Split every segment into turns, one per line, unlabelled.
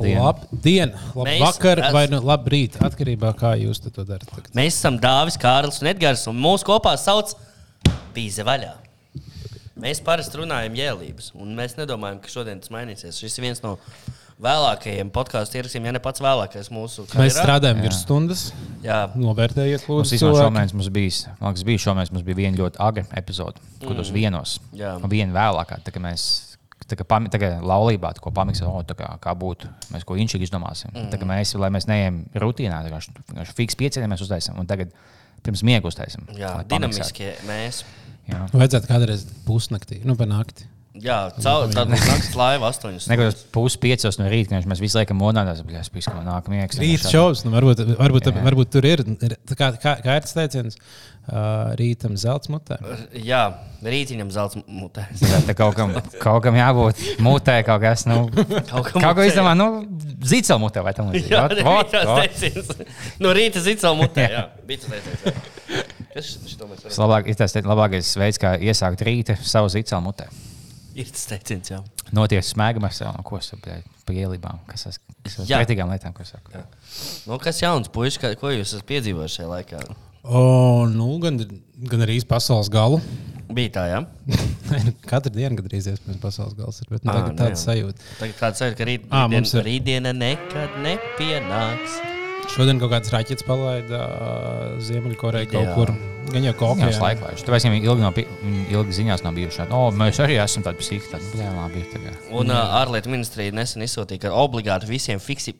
Labdien.
Labvakar
es-
vai nu labrīt, atkarībā no kā jūs to darat. tagad.
Mēs esam Dāvis, Kārlis un Edgars, un mūsu kopā sauc Pīze vaļā. Mēs parasti runājam jēlības, un mēs nedomājam, ka šodien tas mainīsies. Šis ir viens no vēlākajiem podkāstu ierakstiem, ja ne pats vēlākais mūsu
Mēs
karjerā.
strādājam virs stundas.
Jā,
Novērtējiet,
Mums
lūdzu, cilvēki.
šomēnes mums bija, liekas, bija šomēnes mums bija viena ļoti agra epizode, kur tos vienos,
Jā.
un viena vēlākā, tā kā mēs. Tā kā, pami, tā kā laulībā, tā ko pamiksam, oh, tā kā, kā būtu, mēs ko inčīgi izdomāsim. Mm. Tā kā mēs, lai mēs neejam rutīnā, tā kā fiks piecieniem mēs uztaisām, un tagad pirms miega uztaisām.
jā dinamiskie mēs.
Jā.
Vajadzētu kādreiz pusnaktī, nu, pa nakti.
Jā, caur tādu naktas laivu astoņus.
Nekad pus piecos no rīta, kad mēs visu laiku monētās, es pīsku no nākamā miegs.
Rīta šovs, nu, varbūt, varbūt,
Jā.
varbūt tur ir. ir tā Kā, kā, kā ir tas teiciens? Uh, rītam zelta mutē.
Jā, rītiņam zelta mutē.
Tā, kaut, kam, kaut kam jābūt mutē, kaut kas, nu,
Kaut
kaut ko
mutē,
izdomā, nu, zīcel mutē vai tam līdzīgi.
Jā, tas bija tas teiciens. No rīta zicā mutē. Jā, bija tas teiciens.
Tas labāk, ir labākais veids, kā iesākt rīta savu zīcelu mutē.
Ir tas teiciens, jā.
Noties smēgam ar sevi, no ko es bļaļ, pa ielībām, kas tas ir pretīgām lietām, ko.
Jā. Nu, kas jauns, puiši, kā- ko jūs esat piedzīvojuši šajā laikā?
O, nu, gan, gan arī pasaules galu.
Bija tā, jā.
Katru dienu, kad drīz iespējams pasaules gals ir. Bet nu,
Ā,
tagad
nu
tāda
jā.
sajūta.
Tagad kāds saka, ka rīt,
Ā,
rītdien,
ir-
rītdiena nekad nepienāks.
Šodien kaut kāds raķets palaida uh, Ziemeļkorejā kaut
Jā.
kur. Gan jau kaut
Jā,
kā
laiklaiši. Tāpēc viņiem ilgi, viņi ilgi ziņās nav bijuši. O, mēs arī esam tādi psihi, tādi bļā, labi. Tagad.
Un uh, ārlietu ministrija nesen izsūtīja, ka obligāti visiem fiksi.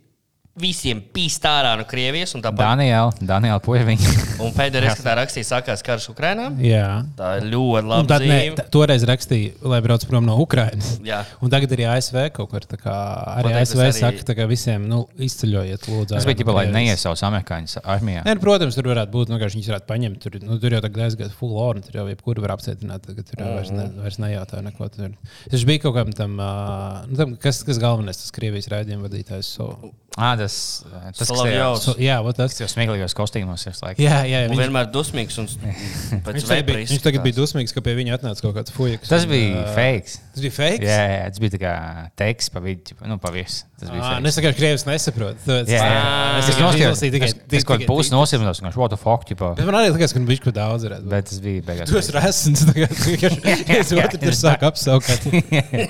Visiem pīst ārā no Krievijas, un tāpat
Daniela, Daniela, poeviņa.
un pēdējā reizē, kad tā rakstīja, sākās karš Ukrainā.
Jā.
Tā ir ļoti
Un
laba
tad, ne, toreiz rakstīja, lai brauc prom no Ukrainas.
Jā.
Un tagad arī ASV kaut kur tā kā arī
Pateikt,
ASV
es arī-
saka, kā visiem nu, izceļojiet, lūdzu. No
tikai, lai neiesauc amerikāņus armijā.
Nē, nu, protams, tur varētu būt, nu, ka viņas varētu paņemt. Tur, nu, tur jau tagad aizgāja full on, tur jau jebkuru var apcietināt. Tagad tur jau vairs, ne,
Mhm.
vairs nejautā neko. Tur. Tas bija kaut kam tam, uh, nu, tam kas, kas galvenais, tas Krievijas raidījuma vadītājs. So,
Ah, tas, tas kas
Solovjovs.
so, jā, vot tas.
Tas jau smieklīgos kostīmos ir laikam.
Jā, jā, viņš,
vienmēr dusmīgs un pēc
viņš, tagad bija,
vepra
viņš tagad bija dusmīgs, ka pie viņa atnāca kaut kāds fujiks.
Tas bija
ā,
fake.
Tas bija fake.
Jā, jā, tas bija tā kā teksts pa vidu, nu, pa visu. Tas bija
Ah,
fake.
nu, es tikai krievis nesaprotu. Tāpēc
Jā, jā.
es tikai
noskatījos,
tikai-
es kaut pusi nosimnos, un what the fuck, ķipa.
Bet man arī liekas, ka viņš bija kaut daudz redzējis.
Bet tas bija beigās.
Tu esi resns. Es otru tur sāku apsaukāt.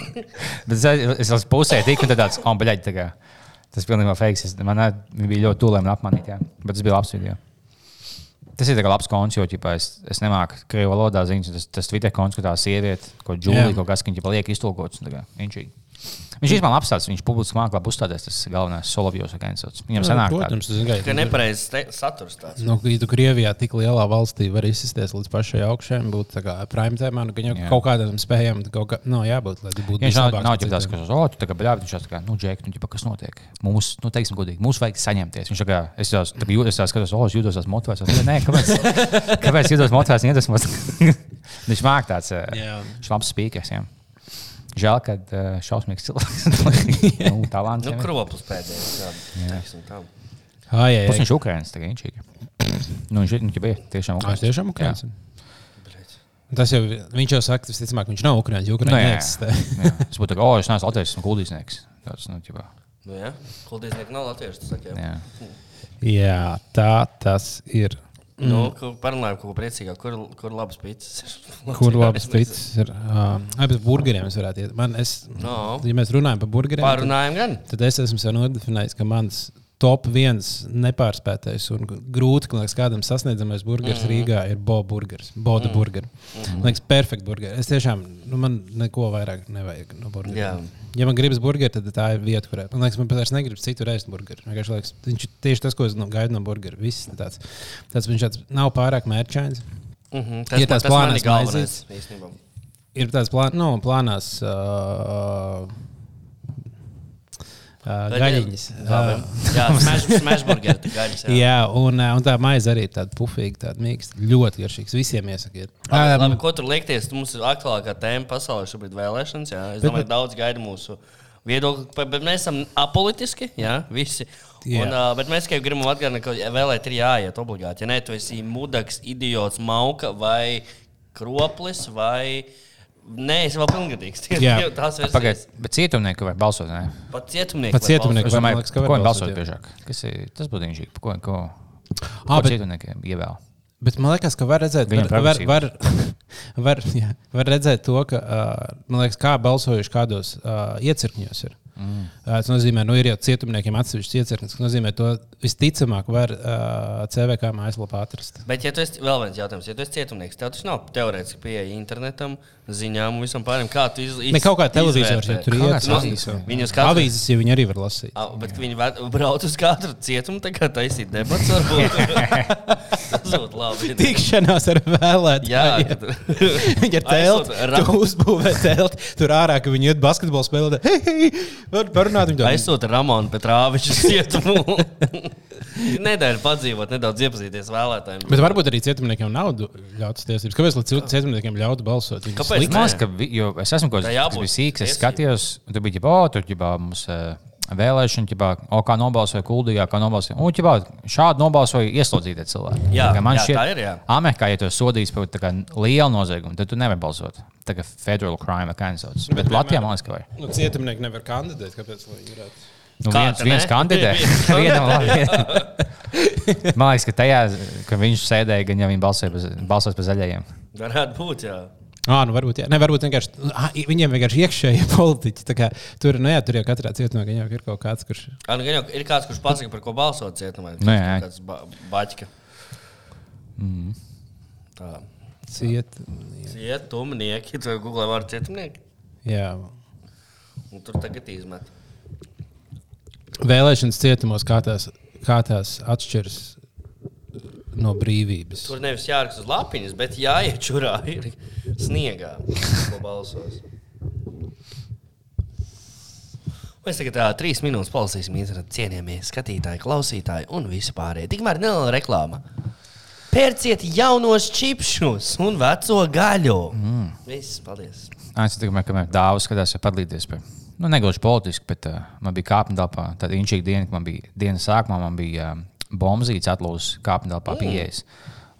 Bet es, es uz pusē tiku, un tad tāds, oh, beļaģi, tā kā. Tas pilnībā fakes. Es- Man ā, bija ļoti tūlēm apmanīt, jā. Bet tas bija labs video. Tas ir labs konts, jo ķipā, es, es nemāku krievu valodā ziņas. Tas, tas Twitter konts, kur tā sieviete, ko Džūlija
Jā.
kaut kas, ka viņa liek iztulkots. Inčīgi. Viņš īstenībā apstāsta, viņš publiski mākslā uzstāties. Tas galvenais Solovjos agents. Viņam sanāk.
Protams, tas ir
Ka nepareizs te- saturs tāds.
Nu, ja tu Krievijā tik lielā valstī var izsisties līdz pašai augšai, būt tā kā prime tēmā, nu, ka jau
Jā.
kaut kādam spējam, kaut kā, no, jābūt, lai tu būtu
Ja viņš nav, nav
iespējas.
kas, oh, tu tā kā bļāvi, viņš tā kā, nu, džek, nu, ģipa, kas notiek? Mums, nu, teiksim, godīgi, mums vajag saņemties. Viņš tā kā, es jau tā kā jūtos, es skatos, oh, es jūtos tās motivēts. Es, Nē, kāpēc, kāpēc jūtos motivēts? Iedvesmos. viņš māk tāds,
Jā.
viņš labs speakers, jā. Žēl, ka uh, šausmīgs cilvēks. nu, talants.
Nu, kroplis pēdējais.
Pus viņš ir Ukrainas, tā kā viņš ir. Nu, viņš ir, viņš bija tiešām
Ah, es tiešām.
Bļaļ.
Tas jau, viņš jau saka, visticamāk, viņš nav Ukraiņas, jo
Nu. Es būtu tā kā, oh, es neesmu Latvijas un kuldīsnieks. Tāds, nu, ģipā,
Nu, jā, kuldīznieki nav latvieši. tu saki, jā.
Jā,
tā tas ir.
Nu, kur parunājam, kaut ko priecīgāku. Kur, kur labas pīcis ir?
Kur labs pits ir? Uh, bez burgeriem es varētu iet. Man, es,
No.
ja mēs runājam par burgeriem, tad-
Pārunājam gan.
tad es esmu sev nodefinējis, ka mans top viens nepārspētais un grūti ka, liekas, kādam sasniedzamais burgeris mm. Rīgā ir Bo burgeris. Boda mm. burgeris. Mm. Liekas, perfekts burgeris. Es tiešām, nu, man neko vairāk nevajag no burgeriem.
Jā.
Ja man gribas burgeri, tad tā ir vieta, kurā man liekas, man pat vairs negribas citu reizi burgeri. Vienkārši liekas, viņš ir tieši tas, ko es nu, gaidu no burgera. Viss ir tāds, tāds viņš tāds nav pārāk mērķains.
Uh -huh.
Ir tās plānās
galvenais. īstenībā.
Ir tāds plān, nu, plānās. Uh, Uh, gaļiņas.
Jā, smashburgeri. Gaļas. Jā.
jā, un, un tā maize arī tāda pufīga, tāda mīksta. Ļoti garšīga. Visiem iesakiet.
Labi, labi, ko tur liekties? Mums ir aktuālākā tēma pasaulē šobrīd vēlēšanas. Jā. Es
Bet-
domāju, ka daudz gaida mūsu viedokli, bet mēs esam apolitiski. Jā, visi.
Jā.
Un, uh, bet mēs tikai gribam atgādināt, ka vēlēt ir jāiet obligāti. Ja nē, tu esi mudaks, idiots, mauka vai kroplis vai Nē, es vēl pilngadīgs. Tās versijas.
Pagaid, bet cietumnieki var balsot. Ne?
Pat cietumnieki.
Pat cietumnieki
domāju,
liekas,
ko viņi
balsot,
biežāk. Kas ir tas viņš? Ko, ko,
Ah,
ko
bet-
cietumniekiem ievēl?
Bet man liekas, ka var redzēt,
Viņam
var, var, var, var, jā, var redzēt to, ka, uh, man liekas, kā balsojuši kādos uh, iecirkņos. Ir. Mm. Tas nozīmē, ka nu, ir jau cietumniekiem atsevišķs iecirknis. Tas nozīmē, to visticamāk var uh, CVK mājaslapā atrast.
Bet, ja tu esi vēl viens jautājums, ja tu esi cietumnieks, tev taču nav teorētiski pieeja internetam, ziņām un visam pārējiem. Kā tu izlaiž?
Ne kaut kā televizors, ja tur
Kāds
iet.
avīzes?
Viņu skatās.
Avīzes, ja viņi arī var lasīt.
Au, Bet ka viņi brauc uz katru cietumu, tā kā taisīt debats, varbūt. Tas būtu labi.
Tikšanās ar vēlētājiem. Ja telti, tu uzbūvē telti, tur ārā, ka viņi iet basketbolu spēlēt. Hei, hei, var parunāt. Viņi tā,
Aizsūta Ramonu Petrāviču cietumu. Nedēļu padzīvot, nedaudz iepazīties vēlētājiem.
Bet varbūt arī cietumniekiem nav ļautas tiesības. Kāpēc cietumniekiem ļautu balsot? Viņi
Kāpēc?
Maz, ka, vi- jo es esmu kaut tāds sīks, es skatījos, un tur bija ģibā, tur ģibā mums eh, vēlēšana, ģibā, o, kā nobalsoja kuldīgā, kā nobalsoja. Un ģibā, šādi nobalsoja ieslodzītie cilvēki.
Jā,
Tā kā man
jā,
šķiet,
tā ir, jā.
Amerikā, ja tu esi sodīts par tā kā lielu noziegumu, tad tu nevari balsot. Tā kā federal crime vai kā sauc. Bet Latvijā man liekas, ka var.
Nu, cietumnieki nevar kandidēt. Kāpēc? lai viņi varētu?
Nu,
Kā
viens, viens kandidē. Vienam labi. Man liekas, ka tajā, ka viņš sēdēja, gan jau viņi balsoja par zaļajiem.
Varētu būt, jā.
Ah, nu varbūt, jā. ne, varbūt vienkārši, ah, viņiem vienkārši iekšēji politiķi. tā kā Tur, nu, jā, tur jau katrā cietumā gan jau ir kaut kāds, kurš.
Ā, Nu, gan jau ir kāds, kurš pasaka, par ko balsot cietumā.
Jā.
Kāds ba baķka.
Mm.
Tā.
Ciet,
Cietumnieki, tu googlē vārdu cietumnieki.
jā.
Un tur tagad izmet.
Vēlēšanas cietumos, kā tās, kā tās atšķiras no brīvības.
Tur nevis jāraksta uz lapiņas, bet jāiet čurā ir sniegā, ko balsos. Mēs tagad tā, trīs minūtes palasīsim internetu cienījamie skatītāji, klausītāji un visi pārējie. Tikmēr neliela reklāma. Pērciet jaunos čipšus un veco gaļu. Mm. Viss, paldies.
Es domāju, ka man dāvāts skatās, vai padalīties. Par, nu, negluži politiski, bet uh, man bija kāpņu telpā. Tad inčīga diena, kad man bija dienas sākumā, man bija uh, bombzīts atlūzis kāpņu pieejas.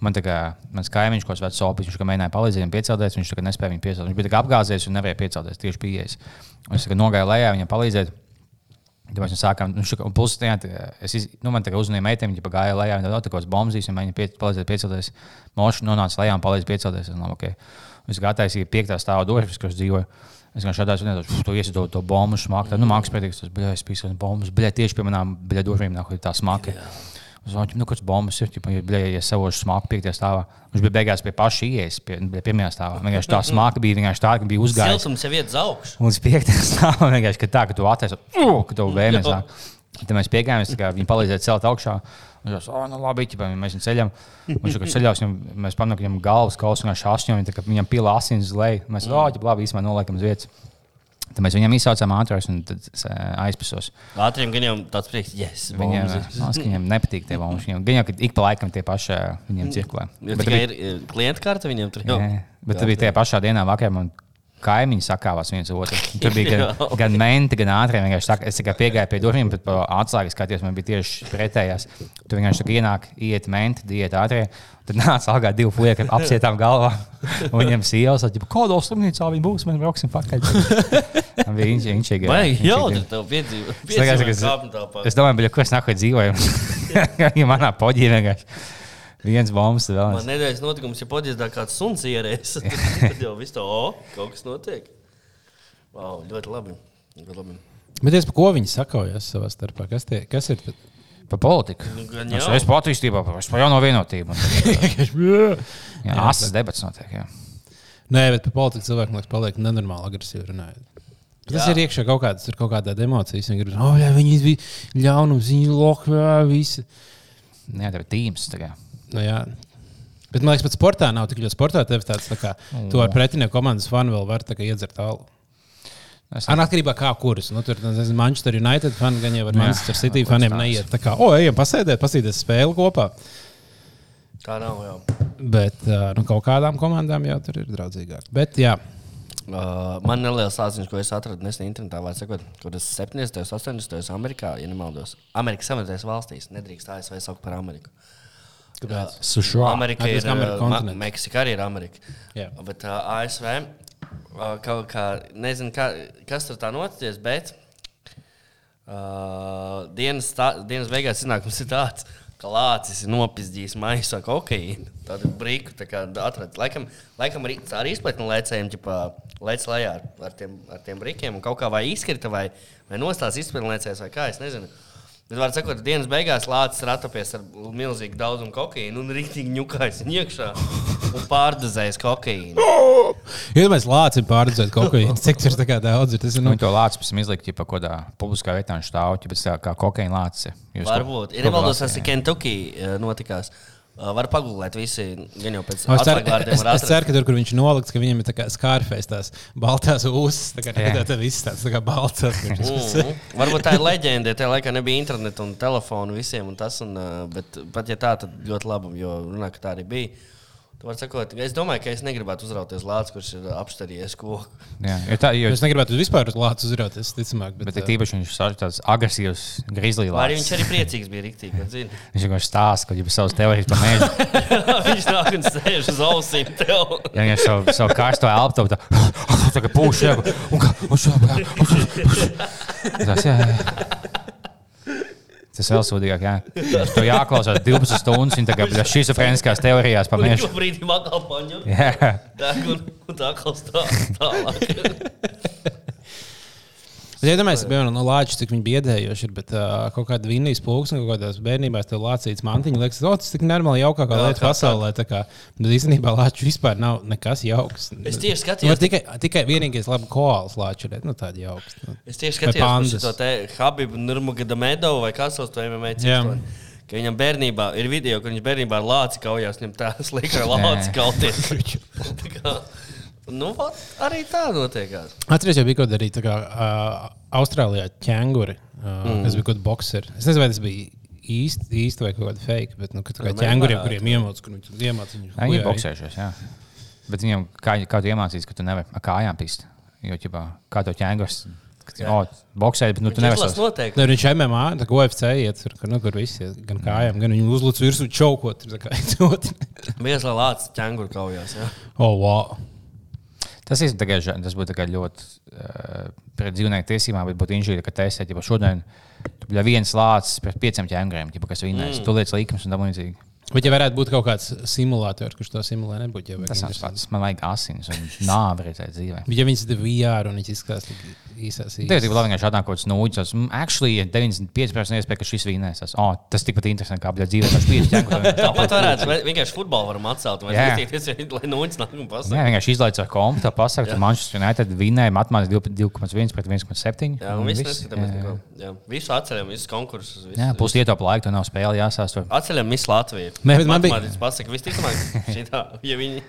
Man tā kā mans kaimiņš, ko es vecu sopiņš, viņš kā mēģināja palīdzēt viņam piecelties, viņš tā kā nespēja viņu piecelt. Viņš bija tā kā apgāzies un nevarēja piecelties tieši pieejas. Un es tā kā nogāju lejā viņam palīdzēt. Tad mēs sākām, nu, un plus, jā, tā, es iz, nu, man tā kā uzņēma meiteni, viņa gāja lejā, viņa tāda kaut kāds bombzīs, un viņa pie, palīdzēja piecelties. Moša nonāca lejā un palīdzēja piecelties. Un, okay. Es gāju īstenībā piektā stāvā durvis, kas dzīvoja. Es kā šādā veidā to iesaku to, bombu smaku. Nu, mākslinieks tas bija spīdis, bombas, bija tieši pie manām bija durvīm, nāk, tā smaka. Es domāju, nu, kāds bombas ir, ja bija ja savošu smaku piektajā stāvā. Viņš bija beigās pie paša ieejas, pie, pie pirmajā stāvā. Vienkārši tā smaka bija vienkārši tā, ka bija uzgājusi.
Siltums jau iet uz augšu.
Un uz piektajā stāvā vienkārši ka tā, ka tu uh, ka tu vēlamies. Tad mēs piegājām, viņi palīdzēja celt augšā. Viņš teica, oh, nu labi, ķipa, mēs viņu ceļam. Viņš jau ceļās, mēs pamanām, ka viņam galvas viņa tā kā viņam pila asins uz leju. Mēs, oh, ķipa, labi, īstenībā noliekam uz vietas. Tad mēs viņam izsaucām ātrāk, un tad aizpasos.
Ātriem gan jau tāds prieks, yes,
Viņiem, man viņiem nepatīk tie bombas. Viņiem gan jau, ik pa laikam tie paši viņiem cirkulē. Bet
ir klienta karte viņiem tur jau.
Nē, bet tur bija tajā pašā dienā vakarā. Man kaimiņi sakāvās viens otru. Tur bija gan, gan menti, gan ātrāk. Es tikai piegāju pie durvīm, bet atslēgas skatījos, man bija tieši pretējās. Tur vienkārši kā ienāk, iet menti, iet ātrāk. Tad nāca algā divi puiši ar apsietām galvā. Un viņiem sievas, ka kādā slimnīcā viņi būs, mēs brauksim pakaļ. Viņš, viņš, viņš,
Vai jautri tev piedzīvo?
Es domāju, ka es- nāku dzīvoju. Manā poģī vienkārši viens bombs vēl.
Man nedēļas notikums, ja podījās kāds suns ierēs, tad jau viss to, o, kaut kas notiek. Wow, ļoti labi. Ļoti labi.
Bet es par ko viņi sakaujas savā starpā? Kas, tie, kas ir? tad?
Par politiku.
Nu, gan
Es
jau.
esmu par attīstību, es par jauno vienotību. Jā, asas debats notiek. Jā.
Nē, bet par politiku cilvēku liekas, paliek nenormāli agresīvi runājot. Tas
Jā.
ir iekšā kaut kādas, ir kaut kāda emocija. Viņi grib, oh, jā, viņi bija ļaunums, viņi lokā, visi.
Jā, tev ir tīms. tā kā.
Nu, jā. Bet man liekas, pat sportā nav tik ļoti sportā. Tev tāds, tā kā, tu ar pretinieku komandas fanu vēl tā kā iedzert tālu.
Es
Ar atkarībā no kā kuras. Nu, tur ir Manchester United fani, gan jau ar
Jā,
Manchester City faniem neiet. Tā kā, o, ejam, pasēdēt, pasīties spēli kopā.
Tā nav jau.
Bet nu, kaut kādām komandām jau tur ir draudzīgāk. Bet, jā,
Uh, man neliels sāciņš, ko es atradu nesen internetā, vai sakot, kur tas 70. un 80. Amerikā, ja nemaldos. Amerikas Savienotajās valstīs nedrīkst ASV saukt par Ameriku.
Kāpēc?
Sušā.
Amerika ir
ka Amerika
uh. Meksika arī ir Amerika.
Jā.
Bet uh, ASV uh, kaut kā, nezinu, kā, kas tur tā noticies, bet uh, dienas, tā, dienas beigās iznākums ir tāds. Ka lācis ir nopietnījis maisu ar kokaīnu. Tādu brīku tā atradis. Laikam, laikam arī ar izplatni lēcējiem, lēc lejā ar, ar, tiem, ar tiem brīkiem. Un kaut kā vai izkrita, vai, vai nostās izplatni lēcējs, vai kā es nezinu. Bet, var sakot, dienas beigās lācis ir atrapies ar milzīgu daudzumu kokaīnu un rīktīgi ņukājis viņu iekšā un pārdozējis kokaīnu.
Iedomājieties, lācis ir pārdozējis kokaīnu. Cik tas ir daudz? Ir, tas ir
Nu,
nu,
to lācis pēc tam izlikt, ja kaut kādā publiskā vietā viņš stāv, bet tā kā kokaīna lācis.
Varbūt. Ir nevaldos, tas ir Kentucky eh, notikās. Uh, var pagūglēt, visi gan jau pēc
Es ceru, es,
var
es
atrast.
ceru, ka tur, kur viņš nolikts, ka viņam ir tā kā skārfēs tās baltās ūsas. Tā kā tā, viss tāds tā kā balts.
Mhm. Varbūt tā ir leģenda, tajā laikā nebija interneta un telefona visiem. Un tas, un, bet pat ja tā, tad ļoti labi, jo runā, ka tā arī bija. Sakot, es domāju, ka es negribētu uzrauties lācis, kurš ir apstarījies koku.
Jā, jo tā, jo,
Es negribētu vispār uz lācis uzrauties, ticamāk. Bet,
bet tīpaši viņš ir tāds agresīvs, grizzly
Vai arī viņš arī priecīgs bija rīktīgi.
Viņš vienkārši stāsta, ka jau savas teorijas par mēģi.
viņš nāk un sēž uz ausīm tev.
Ja viņš savu, savu karsto elpu tā, tā kā pūš, un kā, un šo, jā, un šo. Tas, jā, jā. Tas vēl sūdīgāk, jā. Viņš to jāklausās 12 stundas, un tagad šizofrēniskās teorijās par mēģi.
viņš brīdī makā paņem.
Jā,
Deg un, un tā kā stāv tālāk.
Es iedomājos, piemēram, no lāča, cik viņi biedējoši ir, bet uh, kaut kāda vinnijas plūksne, kaut kādās bērnībās tev lācīts mantiņa, liekas, o, tas tik normāli jaukākā
Jā,
lieta
kā
pasaulē. Tā kā, bet īstenībā lāča vispār nav nekas jauks.
Es tieši
Nu,
skatījos,
var tikai, tikai vienīgais labi koāls lāča ir, nu tāda jauks. Nu.
Es tieši skatījos to te Habibu Nurmagomedov vai kas uz to MMA
Jā.
cīņu. Ka viņam bērnībā ir video, ka viņš bērnībā ar lāci kaujās, viņam tā slika ar lāci kauties. Nu, arī tā notiekās.
Atcerieties, jau bija kaut kāda arī tā kā, uh, Austrālijā ķēnguri, uh, mm. kas bija kaut kāda boxeri. Es nezinu, vai tas bija īsti, īsti vai kaut kāda fake, bet nu, kā
Nu,
ķēnguriem, kuriem iemācās, kur viņi iemācās viņu.
viņi ir boxējušies, jā. Bet viņam, kā, kā tu iemācījies, ka tu nevari ar kājām pist? Jo, ķipā, kā to ķēngurs, o, boxēt, bet nu, tu nevari
noteikti.
Ne, viņš MMA, tā kā UFC iet, tur, kur, nu, kur visi iet, gan kājām, gan viņu uzlūdz virsū čaukot.
jau lācis ķēnguru kaujās. Jā.
oh, wow.
Tas, ir, tagad, tas būtu ļoti uh, pret dzīvnieku tiesībām, bet būtu inžīri, ka testēt, ja šodien tu biji viens lācis pret pieciem ķipa, kas vinnēs. Mm. Tu lietas likums un tam līdzīgi.
Bet, ja varētu būt kaut kāds simulators, kurš to simulē, nebūtu jau
Tas pats. Man vajag asins un nāvi redzēt dzīvē.
Bet, ja viņas ir VR un viņas izskatās tik īsās,
Tev ir labi, ka šādā kaut kāds nūģis. Actually, ir 95% iespēja, ka šis. Tas, oh, tas tikpat interesanti, kā bija dzīvē. Tas pieci ķēnguri.
Tāpat varētu vienkārši futbolu varam atcelt. Vai
Jā.
skatīties, lai noņemtu nākumu
Jā,
pasaules.
vienkārši izlaiž ar kompu, tā pasakā,
Jā.
ka Manchester United vinnēja matemātiski 2,1 pret 1,7.
Jā, un viss neskatāmies neko. Jā, visu atceļam, visus konkursus. Visu,
Jā, plus ietaupa laiku, tur nav spēle jāsāst.
Atceļam visu Latviju.
Nē, bet man bija-
pasaka, visticamāk, šitā, ja viņi...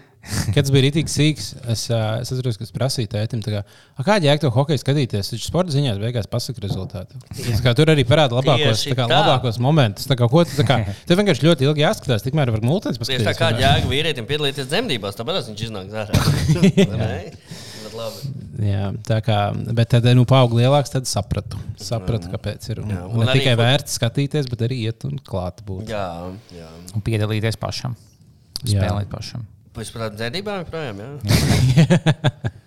Kad tas bija rītīgi sīgs, es, es atceros, ka es prasīju tētim, kā, "A, kāda jēga to hokeju skatīties. Viņš sporta ziņās beigās pasaka rezultātu. Kā, tur arī parāda labākos, kā, labākos momentus. Tā kā, ko, tu- kā, tev vienkārši ļoti ilgi jāskatās, tikmēr var multens
Tieši tā
paskatīties.
kā
vai ne?
jēga vīrietim piedalīties dzemdībās, tāpēc viņš iznāk ārā. Bet labi.
Jā, tā kā, bet tad, nu, paaugu lielāks, tad sapratu, sapratu kāpēc ir. Un,
Jā,
un
un
ne tikai vērts skatīties, bet arī iet un klāt būt.
Jā, jā.
Un piedalīties pašam.
Jā.
Spēlēt pašam.
Pēc par tādām dzēdībām joprojām, jā.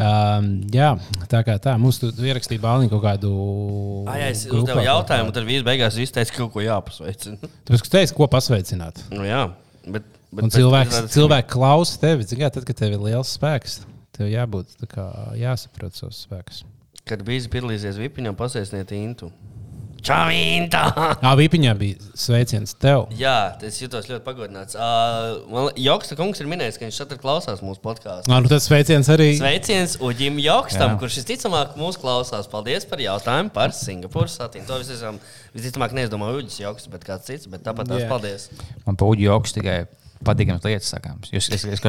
Um, jā, tā kā tā. Mums tur ierakstīja Bāliņu kaut kādu.
Ai, es uzdevu jautājumu,
kādu.
tad viss beigās viss teica, ka kaut ko jāpasveicina.
Tāpēc, ka tu teici, ko pasveicināt.
Nu, jā, bet, bet
Un cilvēks, cilvēks klausa tevi. Kā, tad, kad tev ir liels spēks, tev jābūt tā kā, jāsaprot savus spēkus.
Kad bija piedalīsies Vipiņam, pasveiciniet Intu. Čau, Inta!
Jā, Vīpiņā bija sveiciens tev.
Jā, es jutos ļoti pagodināts. Uh, Joksta kungs ir minējis, ka viņš šeit klausās mūsu podkāstu.
Nu tas sveiciens arī.
Sveiciens Uģim Jokstam,
Jā.
kurš visticamāk mūsu klausās. Paldies par jautājumu par Singapūras satīnu. To visticamāk, visticamāk neizdomāju Uģis Joksts, bet kāds cits. Bet tāpat tās
Jā.
paldies.
Man pūģi joks tikai patīkams lietas sakāms. Jūs, es, es,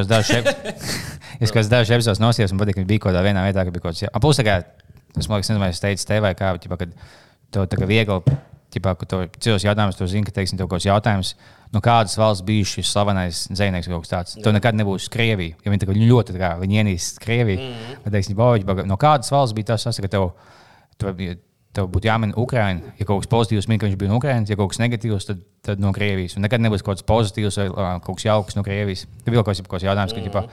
es, kāds dažs epizodes nosījos un patīk, ka bija kaut kādā vienā vietā, ka bija kaut kas. Plus, kā, es liekas, nezinu, vai es teicu tev vai kā, ķipā, kad to tā kā viegli, ķipā, ka to cilvēks jautājums, tu zini, ka, teiksim, tev kaut kāds jautājums, no kādas valsts bija šis slavenais dzinieks kaut kas tāds. Tev nekad nebūs Krievija, jo viņi ļoti, kā, viņi ienīst Krieviju. Mm -hmm. Bet, teiksim, ķipā, no kādas valsts bija tas, tas ka tev, tev, tev būtu jāmin Ukraiņa. Ja kaut kas pozitīvs, min, ka viņš bija no Ukraiņas, ja kaut kas negatīvs, tad, tad no Krievijas. Un nekad nebūs kaut kas pozitīvs vai ā, kaut kas jauks no Krievijas. Tad bija kaut kas, jautājums, ka, ģipā,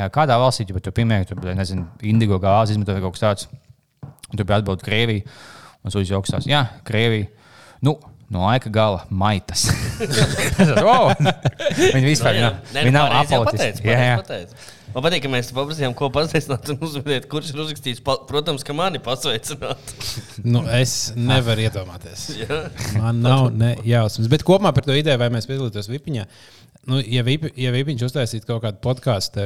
jā, kādā valstī tu tur piemēri, tur, nezinu, indigo gāzi izmanto vai kaut kas tāds. Un Tur bija atbilde Krievija. Un jau augstās. Jā, Krievija. Nu, no laika gala maitas. Wow! Viņi vispār
Nu, jā.
nav, viņi
nu,
nav
pateici,
Jā, jā.
pareizi pateici. Man patīk, ka mēs paprasījām, ko pasveicināt un uzminēt, kurš ir uzrakstījis. Pa- Protams, ka mani pasveicināt.
Nu, es nevaru iedomāties. Man nav ne jausmas. Bet kopumā par to ideju, vai mēs piedalītos Vipiņā. Nu, ja, Vip, ja Vipiņš uztaisītu kaut kādu podkāstu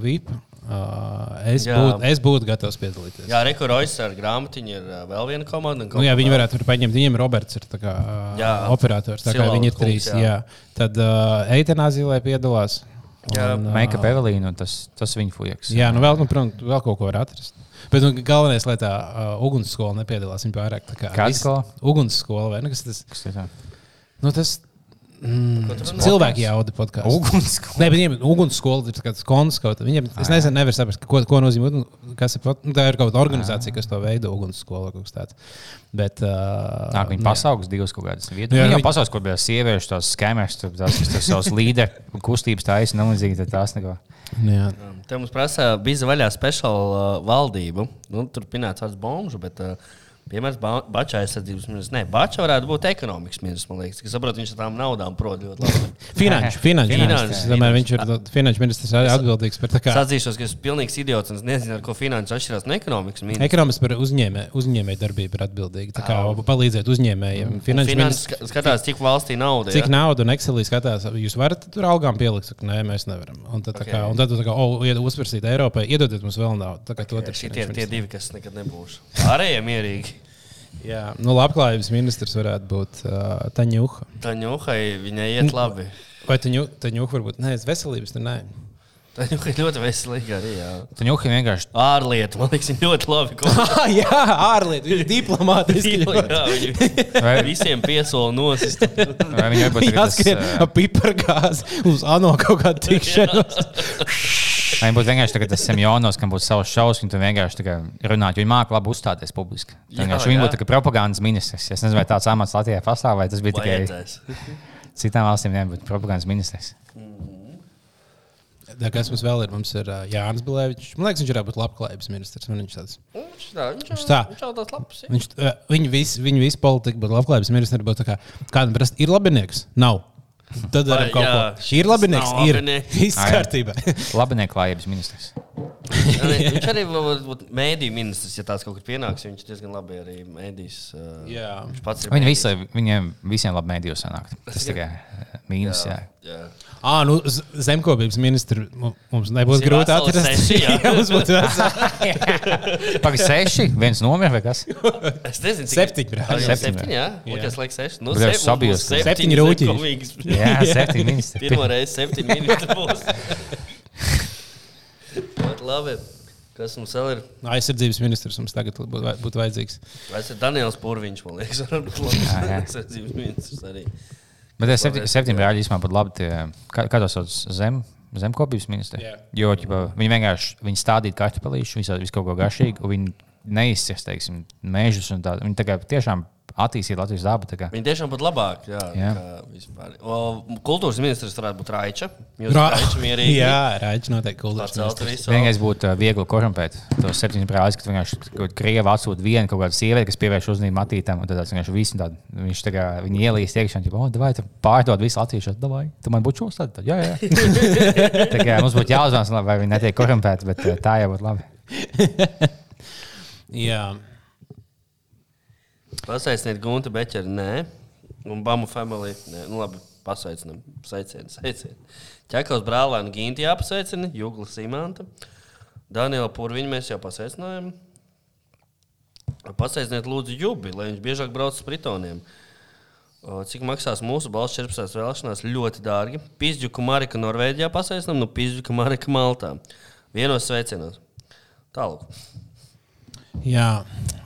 VIP, uh, es,
Jā.
būtu, es būtu gatavs piedalīties.
Jā, Rekords ar grāmatiņu ir ā, vēl viena komanda. un
Nu, jā, viņi varētu tur paņemt. Viņiem Roberts ir tā kā, uh,
Jā.
operators. Tā kā viņi ir
kungs,
trīs.
jā.
Jā. Tad uh, Eitanāzija piedalās.
Jā,
Un, ā,
Make-up Evelīna, un tas, tas viņa fujaks.
Jā, nu vēl, nu, protams, vēl kaut ko var atrast. Bet nu, galvenais, lai tā uh, ugunsskola nepiedalās. Viņa pārāk tā kā
Kāda skola?
Ugunsskola vai ne? Kas tas?
Kas tas ir?
Nu, tas mm, cilvēki jauda podkāstu.
Ugunskola.
Nē, bet viņiem ir ugunsskola, ir tāds konts kaut kā. Viņiem, es nezinu, nevar saprast, ko, ko nozīmē. Kas ir, nu, tā ir kaut kāda organizācija, kas to veido, ugunsskola vai kaut kas tāds. Bet, uh,
Nāk, viņi
nu,
pasaules divas kaut kādas vietas.
Jā,
Jā, jau
viņi-
pasaules, kur bija sieviešu, tās skēmēs, tās, tur savus līderu kustības taisa, un līdzīgi tās neko.
nu, jā.
Te mums prasa, bija vaļā speciāla uh, valdība. Nu, tur pinēts vārds bomžu, bet, uh, piemēram, ba Bača aizsardzības ministrs. Nē, Bača varētu būt ekonomikas ministrs, man liekas. Es saprotu, viņš ar tām naudām prot ļoti labi.
Finanšu, finanšu ministrs.
jā.
Tomēr viņš ir finanšu ministrs arī atbildīgs par tā
Es
kā.
atzīšos, ka esmu pilnīgs idiots un es nezinu, ar ko finanses atšķirās no ekonomikas ministra.
Ekonomiski par uzņēmē, uzņēmēju darbību ir atbildīgi. Tā kā palīdzēt uzņēmējiem. Finanšu ministrs.
ska- skatās, cik valstī nauda
Cik
ir.
naudas un Excelī skatās, jūs varat tur algām pielikt? Saka, Nē, mēs nevaram. Un tad, okay. kā, un tad tā kā, ied- uzsversīt Eiropai, iedodiet mums vēl naudu. Tā kā to tur
Šie ir tie divi, kas nekad nebūs. Pārējie mierīgi.
Jā, nu, labklājības ministrs varētu būt uh, Taņuha.
Tā ņūhai viņai iet labi.
Vai Taņuha varbūt? Nē, es veselības tur nē.
Tā ņūhai ļoti veselīga arī.
Tu ņuhi vienkārši.
Ārlietu, man liekas, viņa ļoti labi. ko-
jā, ārlietu, viņš ir diplomātiski.
Jā, viņi
Vai,
visiem piesola nosist.
tas,
Jāskrien ar pipargāzi uz ANO kaut kādu tikšanos.
Vai viņi būtu vienkārši tagad tas semjonos, kam būtu savs šausmas, un tu vienkārši tā kā runāt, jo viņi māca labi uzstāties publiski.
Jā.
būtu propagandas ministrs. Es nezinu, vai tāds amats Latvijā pastāv, vai tas bija tikai citām valstīm, nebūtu propagandas ministrs.
Tā, kas mums vēl ir? Mums ir uh, Jānis Bilēvičs. Man liekas, viņš varētu būt labklājības ministrs. Viņš tāds.
Viņš tā, viņš
Viņš tā.
Viņš tāds labs.
Viņš, uh, viņi visi, viņi visi politika, bet labklājības ministrs būtu tā kā, kādam prast, ir labinieks? Nav. Tad darām kaut
jā,
ko. Šī ir labinieks. Ir
labinieks.
viss kārtībā.
Labinieku klājības ministrs.
Jā, Viņš arī mēdīņu ministrs, ja tāds kaut kur pienāks. Viņš diezgan labi arī mēdīs. uh,
Jā.
Viņš pats ir.
Viņi visi, viņiem visiem labi mēdījos sanāk. Tas tikai eh, mīnus. Jā.
Jā.
Ah, nu, z- zemkopības ministru mu- mums
ir
grūti atrast.
seši, jā.
jā, mums būtu veseli.
Pagaid, seši, viens nomira vai kas?
Es nezinu, cik
Septiņi,
jā,
Septiņi,
jā. Otrs laiks seši. Nu, sep-
sabijos,
Septiņi
zemkomīgi.
Jā, septiņi ministri.
Pirmā reize septiņi ministri būs. Ļoti labi. Kas mums vēl ir?
Aizsardzības ministrs mums tagad būtu būtu vajadzīgs.
Vai tas ir Daniels Pūriņš, man liekas, aizsardzības ministrs arī.
Bet es septiņi, septiņi brāļi īstenībā būtu labi. Tie, kā, kā tos sauc? Zem, zemkopības ministri.
Jā.
Jo ķipa, viņi vienkārši viņi stādīja kartupelīšu, visu, visu kaut ko garšīgu, un viņi neizcies, teiksim, tādu. Viņi kā tiešām attīstīja Latvijas dabu.
Viņi tiešām būtu labāki. Jā,
Jā.
O, kultūras ministrs varētu būt Raiča.
Ra-
Raiča mierīgi.
Jā, Raičs noteikti kultūras ministrs.
Vienīgais būtu uh, viegli korumpēt tos septiņus brāļus, kad vienkārši krieva atsūta vienu kaut kādu sievieti, kas pievērš uzmanību matītam, un tad tāds vienkārši visu tādu, viņš tā kā viņi ielīst iekšā, un viņš, oh, vai tu pārdod visu latviešu, davai, tu man būtu šos tad, jā, jā. tā kā mums būtu jāuzzina, vai viņi netiek korumpēti, bet uh, tā jau būtu labi.
Jā.
Pasaistīt Gunta Beķeri, nē. Un Bamu family, nē. Nu, labi, pasveicinām. Sveicienu, sveicienu. Ķekavas brālēnu Ginti jāpasveicina, Jugla Simanta. Daniela Purviņu mēs jau pasveicinājām. Pasveiciniet lūdzu Jubi, lai viņš biežāk brauc uz Britoniem. Cik maksās mūsu balss 14. vēlēšanās? Ļoti dārgi. Pizģuku Marika Norvēģijā pasveicinām, nu Pizģuku Marika Maltā. Vienos sveicienos. Tālāk.
Jā,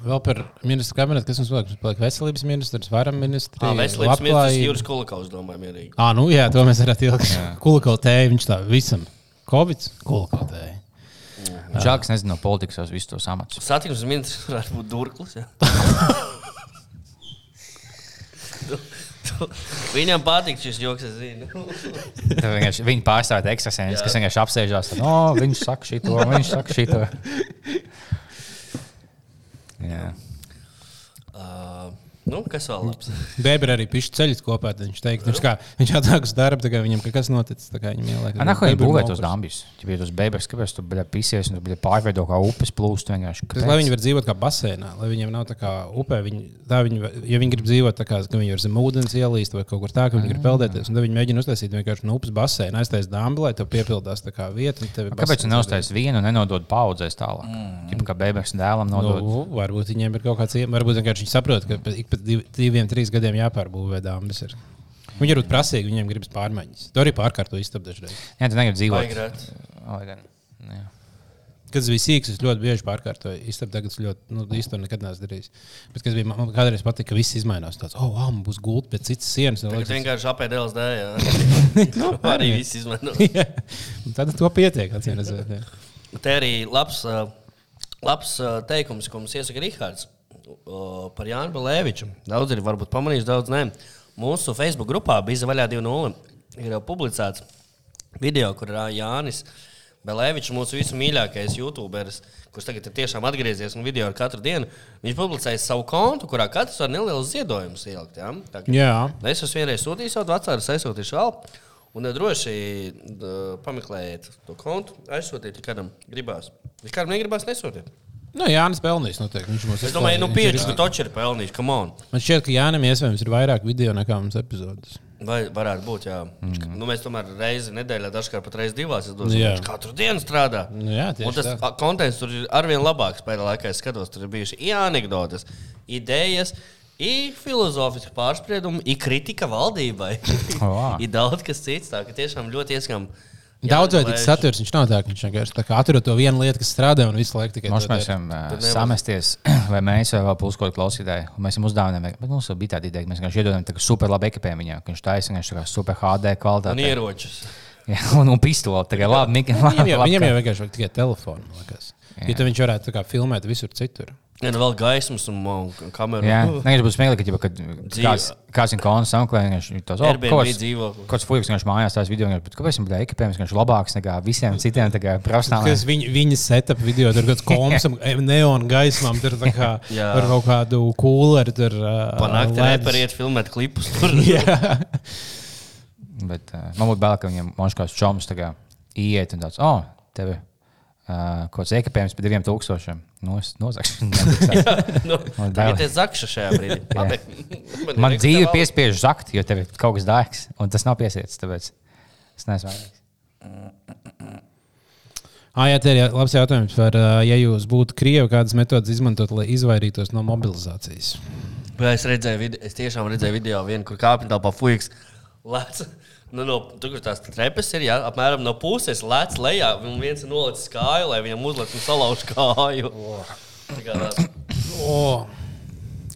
vēl par ministru kabinetu, kas mums paliek. Mums paliek veselības ministrs, varam ministrs.
Ah, veselības ministrs Juris Kulakaus, domāju, mierīgi.
Ah, nu jā, to mēs varētu ilgi. Kulakau tēju, viņš tā visam. Covid, kulakau tēju.
Žēl, ka nezinu no politikas visus tos amatus.
Satiksmes ministrs varētu būt Durklis. jā. Viņam patīk šis joks, es zinu.
Viņi pārstāv ekstrasēnus, kas vienkārši apsēžās. Oh, viņš saka šito, viņš saka šito. Jā.
Uh, nu, kas vēl labs?
Bēberi arī pišķi ceļus kopā. Viņš teikt, viņš, kā, viņš atnāk uz darbu, tā kā viņam kaut kas noticis. tā kā Viņam ieliek.
Nā, ko viņi
Bēberu
būvē tos dambjus? Ja bija tos bebers, kāpēc tu biji pisies un tu biji pārveido kā upes plūst vienkārši?
Tas, lai viņi var dzīvot kā basēnā, lai viņiem nav tā kā upē. Viņi, tā viņi, ja viņi grib dzīvot tā kā ka viņi var zem ūdens ielīst vai kaut kur tā, ka viņi grib peldēties, un tad viņi mēģina uztaisīt vienkārši no upes basēna, aiztaisīt dāmbu, lai tev piepildās tā kā vieta. un tev ir
Kāpēc tu
baseins
neuztaisīji vienu un nenodod paudzēs tālāk? Mm. Kā bebers dēlam nodod.
Nu, varbūt viņiem ir kaut kāds iemesls. Varbūt vienkārši viņi saprot, ka ik pēc div, diviem, trīs gadiem jāpārbūvē dāmas. Ir. Viņi ir ļoti prasīgi, viņiem gribas pārmaiņas. Tu arī pārkārto istabu dažreiz.
Jā, tu negribi dzīvot. Lai.
Kad es biju sīgs, es ļoti bieži pārkārtoju. Istabu tagad es ļoti, nu, īstenībā nekad neesmu darījis. Bet, kad es biju, man kādreiz patika, ka viss izmainās. Tāds, oh, wow, man būs gulta pēc citas sienas. liekas,
vienkārši apēd LSD. Jā. nu, arī viss.
Un Tad to pietiek. acīm redzot.
Te arī labs, labs teikums, ko mums iesaka Rihards uh, par Jānu Balēviču. Daudz ir varbūt pamanījuši, daudz nē. Mūsu Facebook grupā bija vaļā 2.0. Ir jau publicēts video, kur Jānis Balēvičs, mūsu visu mīļākais YouTuberis, kurš tagad ir tiešām atgriezies un video ar katru dienu. Viņš publicēja savu kontu, kurā katrs var nelielu ziedojumu ielikt. Ja? Tā
jā.
Es esmu vienreiz sūtījis savu vecāku, es aizsūtīšu vēl. Un droši d- pameklējiet to kontu, aizsūtiet, ja kādam gribās. Ja kādam negribās, nesūtiet.
Nu, Jānis pelnīs noteikti. Viņš mums
Es domāju, nu,
ir
pieci, ka toči ir pelnījis. Come on.
Man šķiet, ka Jānis iespējams ir vairāk video nekā mums epizodes.
Vai varētu būt, jā. Mm. Nu, mēs tomēr reizi nedēļā, dažkārt pat reizi divās. Es domāju, viņš katru dienu strādā.
Nu, jā, tieši
Un tas
tā.
konteksts tur ir arvien labāks. Pēdējā laikā es skatos, tur ir bijuši i anekdotas, idejas, i filozofiski pārspriedumi, i kritika valdībai. Ir daudz kas cits. Tā ka tiešām ļoti ieskam.
Daudzveidīgs saturs viņš nav tā, ka viņš vienkārši atrod to vienu lietu, kas strādā un visu laiku tikai
Mums
to
mēs varam uh,
nevar-
samesties, vai mēs vai vēl puskotu klausītāji. un Mēs viņam uzdāvinājām, bet mums jau bija tāda ideja, ka mēs vienkārši iedodam tādu super labu ekipējumu viņam, ka viņš taisa vienkārši super HD
Un
kvalitāti.
ieročus.
Jā, un, un pistoli. Tā kā labi, Mika.
Viņam jau,
labi,
viņam
ka-
jau vienkārši vajag tikai telefonu. man liekas. Ja tad viņš varētu tā kā filmēt visur citur.
Ja nu vēl gaismas un, un kameru.
Jā, nevis būs smieklīgi, ka, kad kāds, kāds ir konts sameklē, viņš tos
Airbnb dzīvokli.
Kāds fujiks vienkārši mājās tās video, bet kāpēc viņam bija ekipējums, viņš ir labāks nekā visiem citiem?
Tas viņa, viņa setup video, tur kaut kāds koms, neona gaismām, tur kā
Jā.
ar kaut kādu kūleri. Tur uh,
Panākt,
ledus.
repariet, filmēt klipus.
Jā,
Bet uh, man būtu bail, ka viņam monškās čoms iet un tāds, oh, tev ir uh, kaut kāds ekipējums par diviem tūkstošiem. Nozagšana.
nu,
Man
tagad
bail.
ir zakša šajā brīdī.
Man
liekas,
dzīve piespiež zakt, jo tev ir kaut kas dārgs, un tas nav piesiets. Tāpēc es neesmu vainīgs.
ah, jā, tā ir labs jautājums par, ja jūs būtu krievi, kādas metodas izmantot, lai izvairītos no mobilizācijas.
Bet Es redzēju, video, es tiešām redzēju video, vienu, kur kāpņu telpā fuiks. Lēc, nu, no, tur, tās trepes ir, jā, apmēram no puses lēc lejā, un viens ir nolicis kāju, lai viņam uzliek un salauž kāju. Tā kā tā-
Oh.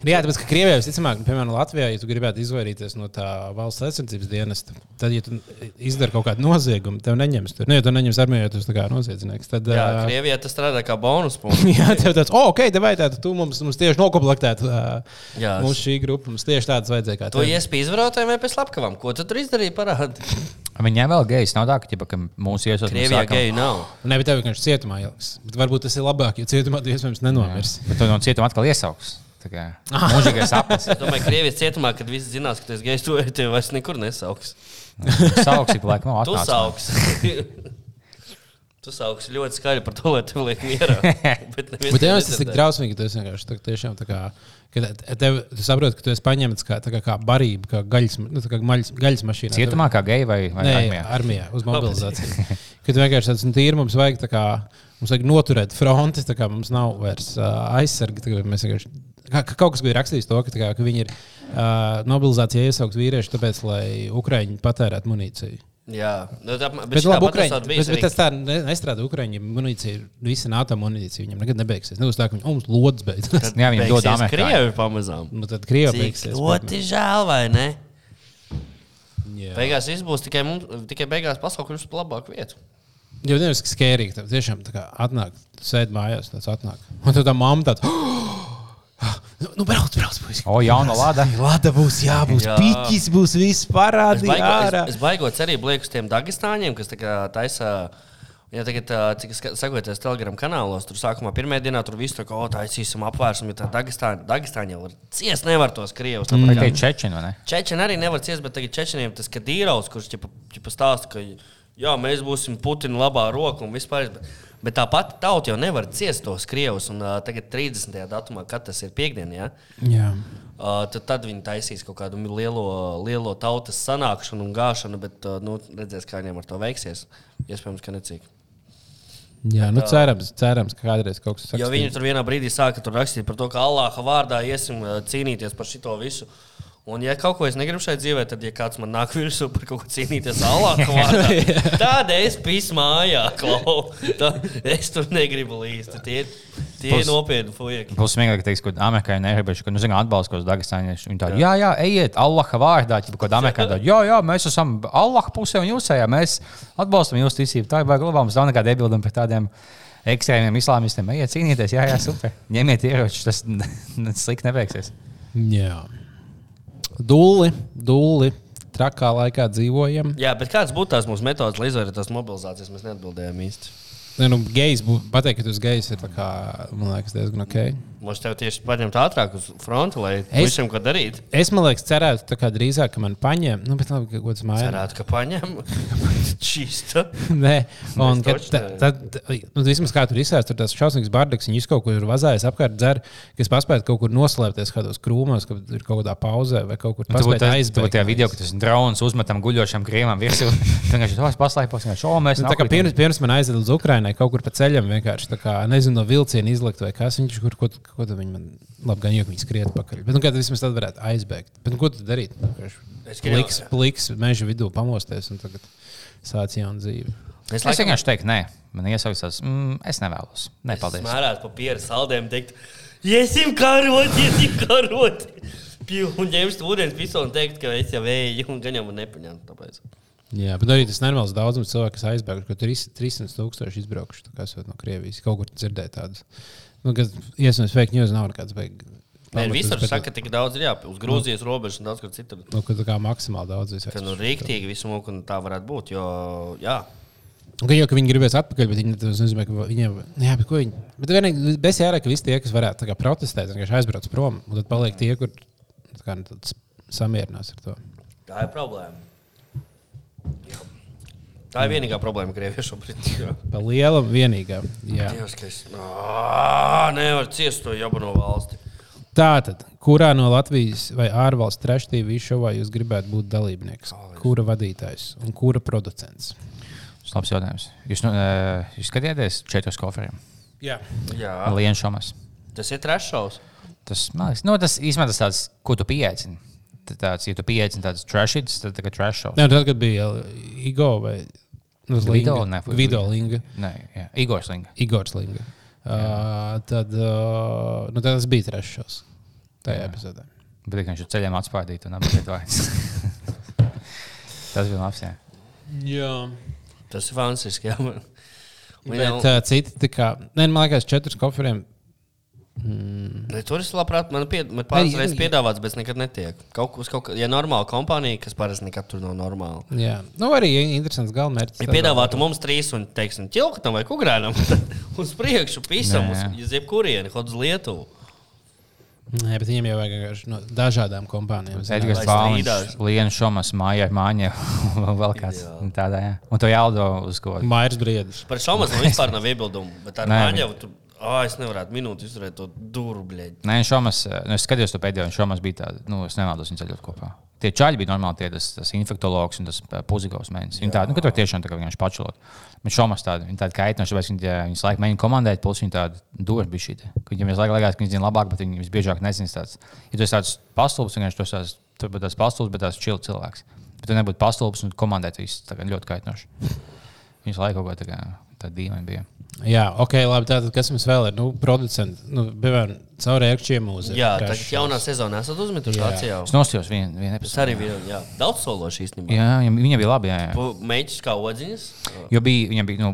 Jā, tāpēc, ka Krievijā visticamāk, nu, piemēram, Latvijā, ja tu gribētu izvairīties no tā valsts aizsardzības dienesta, tad, ja tu izdari kaut kādu noziegumu, tev neņems tur. Nu, ja tu neņems armijā, ja tu esi noziedznieks, tad.
Jā,
ā,
Krievijā tas strādā kā bonus punkts.
Jā, tev tāds, oh, ok, tev vajadzētu, tu mums, mums tieši nokomplektēt uh,
Jā,
mūsu šī grupa. Mums tieši tāds vajadzēja
To
tev.
iespēja izvarotājiem vai pēc slepkavām. Ko tu tur izdarīji? Parādi.
Viņiem vēl gejs nav tā, ka, ģipa, ka mūsu iesaistās.
Krievijā geju nav.
Ne, bet tev vienkārši cietumā ieliks. Bet varbūt tas ir labāk, jo cietumā tu iespējams nenomirs.
Bet to no cietuma atkal iesauks. Mūžīgais sapnis.
Es domāju, ka Krievijas cietumā, kad visi zinās, ka tu esi gejs, to tev vairs nekur nesauks.
Sauks ik laikam
Tu
atnāc.
sauks. Tu sauks ļoti skaļi par to, lai tev liek mierā. Bet,
Bet jā, tas ir tik drausmīgi, ka tu esi vienkārši tā, tiešām tā kā. Kad tev, tu saproti, ka tu esi paņemts kā, kā, kā barība, kā gaļas, nu, kā gaļas, gaļas mašīna.
Cietumā kā geji vai, vai
Nē,
armijā?
armijā, uz mobilizāciju. Kad vienkārši tāds nu, tīri mums vajag, kā, mums vajag noturēt fronti, tā kā mums nav vairs uh, aizsargi. Mēs vienkārši, kā, ka kaut kas bija rakstījis to, ka, kā, ka viņi ir uh, mobilizācijā iesaukt vīrieši, tāpēc, lai Ukrāņi patērētu munīciju.
Jā, nu, tā, bet,
Bet, labi, Ukraiņi, bet, bet
arī-
tas tā ne- nestrādā. Ukrāņiem munīcija ir visa NATO munīcija. Viņam nekad nebeigsies. Nebūs tā, ka viņi mums lodes beidzas.
Tad
Jā, viņiem dod amerikāņi.
Krievi pamazām.
nu, tad Krievija
Cik
beigsies.
ļoti žēl, vai ne?
Jā.
Beigās viss būs tikai, mums, tikai beigās pasaule kļūs par labāku vietu.
Jo nevis skērīgi. Tev tiešām tā kā atnāk, tu sēdi mājās, tas atnāk. Un tad tā mamma tāds. Nu, nu brauc, brauc, puisi.
O, jauna lāda.
Lada būs, jā, būs
Jā.
piķis, būs viss
Es
parādīt
baigo,
ārā.
es, es baigot cerību lieku tiem Dagestāņiem, kas tā kā taisa. Ja tagad, cik es sekoju Telegram kanālos, tur sākumā pirmā dienā tur viss tā kā, o, taisīsim apvērsumu, jo tā Dagestāņa, Dagestāņa jau var ciest nevar tos krievus. Mm.
ir čečina, vai ne?
Čečeni arī nevar ciest, bet tagad Čečeniem tas Kadīrovs, kurš ķipa, ķipa stāsta, ka jā, mēs būsim Putina labā roka un vispār. Bet, bet tā pati tauta jau nevar ciest tos krievus. Un uh, tagad 30. datumā, kad tas ir piekdiena, ja?
Jā.
uh, tad, tad viņi taisīs kaut kādu lielo, lielo tautas sanākšanu un gāšanu, bet uh, nu, redzēs, kā viņiem ar to veiksies. Iespējams, ka necīgi.
Jā, nu cerams, cerams, ka kādreiz kaut kas tāds
Jo viņi tur vienā brīdī sāka rakstīt par to, ka Allāha vārdā iesim uh, cīnīties par šo visu. Un, ja kaut ko es negribu šeit dzīvē, tad, ja kāds man nāk virsū par kaut ko cīnīties vārdā, tad es pīsu mājā, klau. Tā, es tur negribu līst. Tie, tie ir nopietni fueki.
Būs smieklīgi, ka teiks, ka amerikāņi negribēs, ka, nu, zinām, atbalsta kaut kādus dagestāņus. Viņi tādi, jā, jā, ejiet, Allaha vārdā, ja kaut kādā amerikāņi tādi, jā, jā, mēs esam Allaha pusē un jūs ejat, mēs atbalstam jūsu ticību. Tā ir baigta labā, mums nav nekāda iebilduma pret tādiem ekstrēmiem islāmistiem. Ejiet, cīnīties, jā, jā, super. Ņemiet ieročus, tas slikti nebeigsies.
Jā. Dūli, dūli. Trakā laikā dzīvojam.
Jā, bet kāds būtu tās mūsu metodas, lai izvairītos mobilizācijas? Mēs neatbildējām īsti.
Ne, nu, gejs, bū- pateikt, ka tu esi gejs, ir tā kā, man liekas, diezgan ok.
Mums tev tieši paņemt ātrāk uz fronti, lai
Es-
es... visam ko darīt.
Es man liekas, cerētu, tā kā drīzāk, ka man paņem, nu, bet labi, ka kas mājās.
Cerētu, ka paņem čīsta.
Nē, un ka
taču
ta-
ne.
tad, nu, vismaz kā tur izsēst, tur tas šausmīgs bardaks, viņi kaut kur ir vazājis apkārt, dzer, kas paspēja kaut kur noslēpties kādos krūmos, ka ir kaut kādā pauzē vai kaut kur
Nu, Tu būtu
paspēja
tas- tu būtu tajā video, ka tas drons uzmetam guļošam krīmam virsū. Vienkārši tos paslēpos, vienkārši, o, mēs
Nu, tā kā
nokritam."
pirms, pirms man aizveda uz Ukrajinu, kaut kur pa ceļam vienkārši tā kā, nezinu, no vilciena izlikt vai kas. Viņš kur, ko, ko tad viņi man, labi, gan jau viņi skriet pakaļ. Bet, nu, kā tad vismaz tad varētu aizbēgt. Bet, nu, ko tad darīt?
Es gribēju-
Pliks, pliks, meža vidū pamosties un tagad sāc jaunu dzīvi.
Es
Es
laikam
vienkārši teiktu, nē, man iesaucās, mm, es nevēlos. Nē, paldies.
smērētu papīra saldēm, teikt, iesim karot, iesim karot. Pju, Un ņemt ūdens pisu un teikt, ka es jau vēju, un gan jau man nepaņemt. Tāpēc.
Jā, bet arī tas normāls daudzums cilvēku, kas aizbēg, ka tur ir 300 tūkstoši izbraukuši no Krievijas. Kaut kur dzirdēju tādus. Nu, kas iespējams fake news nav nekāds beigas.
Nē, visur saka, ka tik daudz ir jā, uz Grūzijas robežas un daudz kur citur.
Nu, tā kā maksimāli daudz visur.
Ka nu rīktīgi visu mūku tā varētu būt, jo, jā.
Gan jau, ka viņi gribēs atpakaļ, bet viņi nozīmē, ka viņiem, jā, bet viņi. Bet vienīgi, bez jārā, ka visi tie, kas varētu kā protestēt, vienkārši aizbrauc prom, un tad paliek tie, kur kā, nu, samierinās ar to.
Tā ir problēma. Jā. Tā ir vienīgā problēma Krievijā šobrīd.
Pa lielam vienīgā. Jā.
Dievs, ka es Ā, nevaru ciest to jabano valsti.
Tātad, kurā no Latvijas vai ārvalstu treštīvī šovā jūs gribētu būt dalībnieks? Kura vadītājs un kura producents?
Tas labs jautājums. Jūs, nu, jūs skatījāties četrus koferiem?
Jā,
Jā,
Lienu šomas.
tas ir trešos.
Tas, man liekas, nu, tas īstenībā tas tāds, ko tu pieeicini. Tāds, ja tu pieeicini tādus trashītus, tad tagad trash shows.
Nē, tad, kad bija Igo vai nu, Linga-
ne,
Gvido Linga,
Nē, jā, Igors Linga.
Igors Linga. Uh, tad, uh, nu, tad tas bija trešais. Tajā epizodē.
Bet viņš uz ceļiem atspādīja un apgādāja vārds. tas bija labs. Jā.
Jā.
Tas ir fantastiski. Jā. Man- Man
Bet
jau-
uh, citi, tā kā, ne, man liekas, četrus koferiem.
Ne, Tur es labprāt, man, pied, man pāris reizes piedāvāts, bet nekad netiek. Kaut kas, kaut kā, ja normāla kompānija, kas parasti nekad tur nav normāla.
Jā, nu, arī interesants galamērķis.
Ja piedāvātu mums trīs un, teiksim, ķilktam vai kukurēnam, tad uz priekšu pisam, uz, uz jebkurieni, kaut uz Lietuvu.
Nē, bet viņiem jau vajag no dažādām kompānijām.
Edgars
strīdās.
Lienu šomas, māja ar māņu. Vēl kāds
Jā.
tādā, jā. Un to jāldo uz ko.
Mairs Briedis.
Par šo man vispār nav iebildumu, bet ar
Nē,
Maņevu tur, ah, es nevarētu minūti izturēt to duru, bļēdi.
Nē, šomas, nu, es skatījos to pēdējo, un šomas bija tāda, nu, es nevēlos viņu ceļot kopā. Tie čaļi bija normāli, tie tas, tas infektologs un tas puzikovs mēnesis. Viņi tādi, nu, ka tur tiešām tā kā vienkārši pačulot. Bet šomas tādi, viņi tādi kaitinoši, tāpēc viņi, tie- viņus laiku mēģina komandēt, plus viņi tādi dūri bija šī. Viņiem visu laiku liekas, ka viņi zina labāk, bet viņi visbiežāk nezina tāds. Ja tu esi tāds pastulbs, vienkārši tu esi tāds, tu būtu tāds pastulbs, bet tāds čili cilvēks. Bet tu nebūtu pastulbs un komandēt visu, tā kā ļoti kaitinoši. Viņus laiku kaut ko tā kā Tā dīvaini bija.
Jā, ok, labi. Tātad, kas mums vēl ir? Nu, producents, nu, bija caur ērkšķiem mūziku.
Jā, tagad jaunā sezonā esat uzmetuši acis jau.
Es nostājos vienu vien
Tas
epizodi.
arī bija jā, daudz sološi īstenībā.
Jā, viņam, viņa bija labi. Jā, jā.
Mēģis kā odziņas.
Jo bija, viņam bija nu,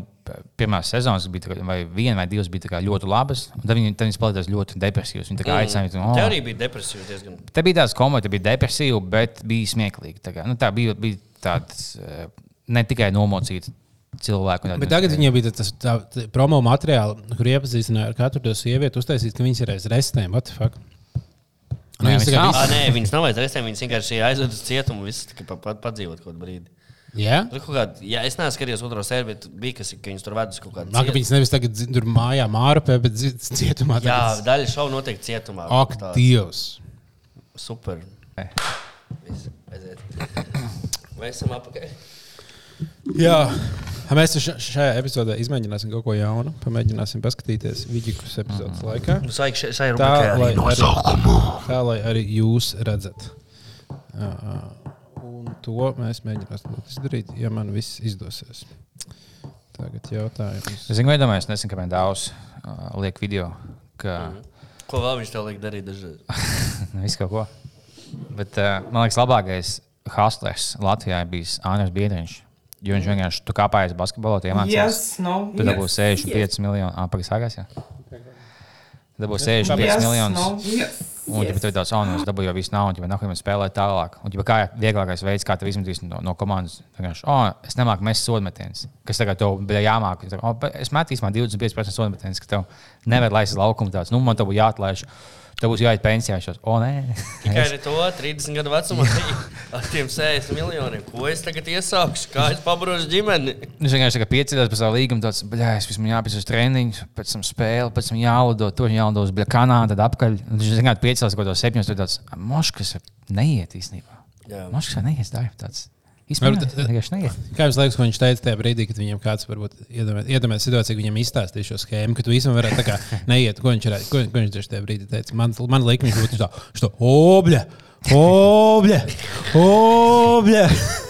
pirmās sezonas, bija tā kā- vai viena vai divas bija tā ļoti labas, un tad viņi, tad viņi palika ļoti depresīvas. Viņi tā kā aicināja,
Te
oh,
arī bija depresīvi diezgan.
Te bija tāds komats, bija depresīva, bet bija smieklīgi. Tā, kā, nu, tā bija, bija tāds eh, ne tikai nomocīts cilvēku.
Bet tagad viņiem bija tas tā, tā, promo materiāli, kur iepazīstināja ar katru to sievieti, uztaisīt, ka viņas ir aiz restēm. What the fuck? Nu,
Nē,
viņas
nav.
Ah, nē, viņas nav aiz reizēm. Viņas vienkārši aizved uz cietumu un viss tikai pa- pa- padzīvot kaut brīdi.
Jā,
Tur kaut kādā, jā, es neesmu skatījies otro sēriju, bet bija kas, ka viņas tur ved uz kaut kādu
Nāk,
cietumu.
viņas nevis tagad tur mājā mārupē, bet cietumā.
Jā,
tagad-
daļa šovu notiek cietumā.
Ak,
Tā-
Dievs!
Super.
Nē.
Mēs esam apakaļ.
Jā, mēs ša- šajā epizodē izmēģināsim kaut ko jaunu. Pamēģināsim paskatīties vidīgas epizodes laikā.
Nu,
Tā, lai
arī
tā, lai arī jūs redzat. Un to mēs mēģināsim izdarīt, ja man viss izdosies. Tagad jautājums.
Es zinu, iedomājos, nesen, kāpēc daudz uh, liek video, ka
Ko vēl viņš tev liek darīt dažreiz?
nu, viss kaut ko. Bet uh, man liekas, labākais hustlers Latvijā ir bijis Āners Biedriņš. Jo viņš vienkārši kāpājas basketbolā, tie mācījās.
Yes, no.
Tad
yes,
65 miljonu. Ah, pagaidi, sākās. Jā. Dabūs 65
yes,
miljonus.
no, yes,
Un, ja
yes.
tu tāds aunos dabūji jau visu naudu, ja nākamajam spēlēt tālāk. Un, ja kā ir vieglākais veids, kā tev izmetīs no, no komandas, vienkārši, oh, es nemāku mest sodmetienus. Kas tagad tev bija jāmāk? Oh, es īstenībā 25% sodmetienus, ka tev nevar laist uz laukumu tāds. Nu, man te būtu jāatlaiž. Tev būs jāiet pensijā. Šos. O, nē.
Tikai ar to 30 gadu vecumā ar tiem 60 miljoniem. Ko es tagad iesākšu? Kā es pabrošu ģimeni?
Viņš vienkārši tā piecīlās par savu līgumu, tāds, bļā, es vismaz jāpēc uz treniņu, pēc tam spēle, pēc tam jālido, tur jālido uz Kanādu, tad apkaļ. Viņš vienkārši piecīlās kaut kādos septiņos, tur tāds, moškas neiet īstenībā. Moškas neiet dārgi tāds. Īstenībā.
Kā jums liekas, ko viņš teica tajā brīdī, kad viņam kāds varbūt iedomājas iedomā situāciju, ka viņam izstāstīja šo schēmu, ka tu visam varētu tā kā neiet, ko viņš, ko, ko viņš tieši tajā brīdī teica. Man, man liekas, viņš būtu tā, šo obļa, obļa, obļa.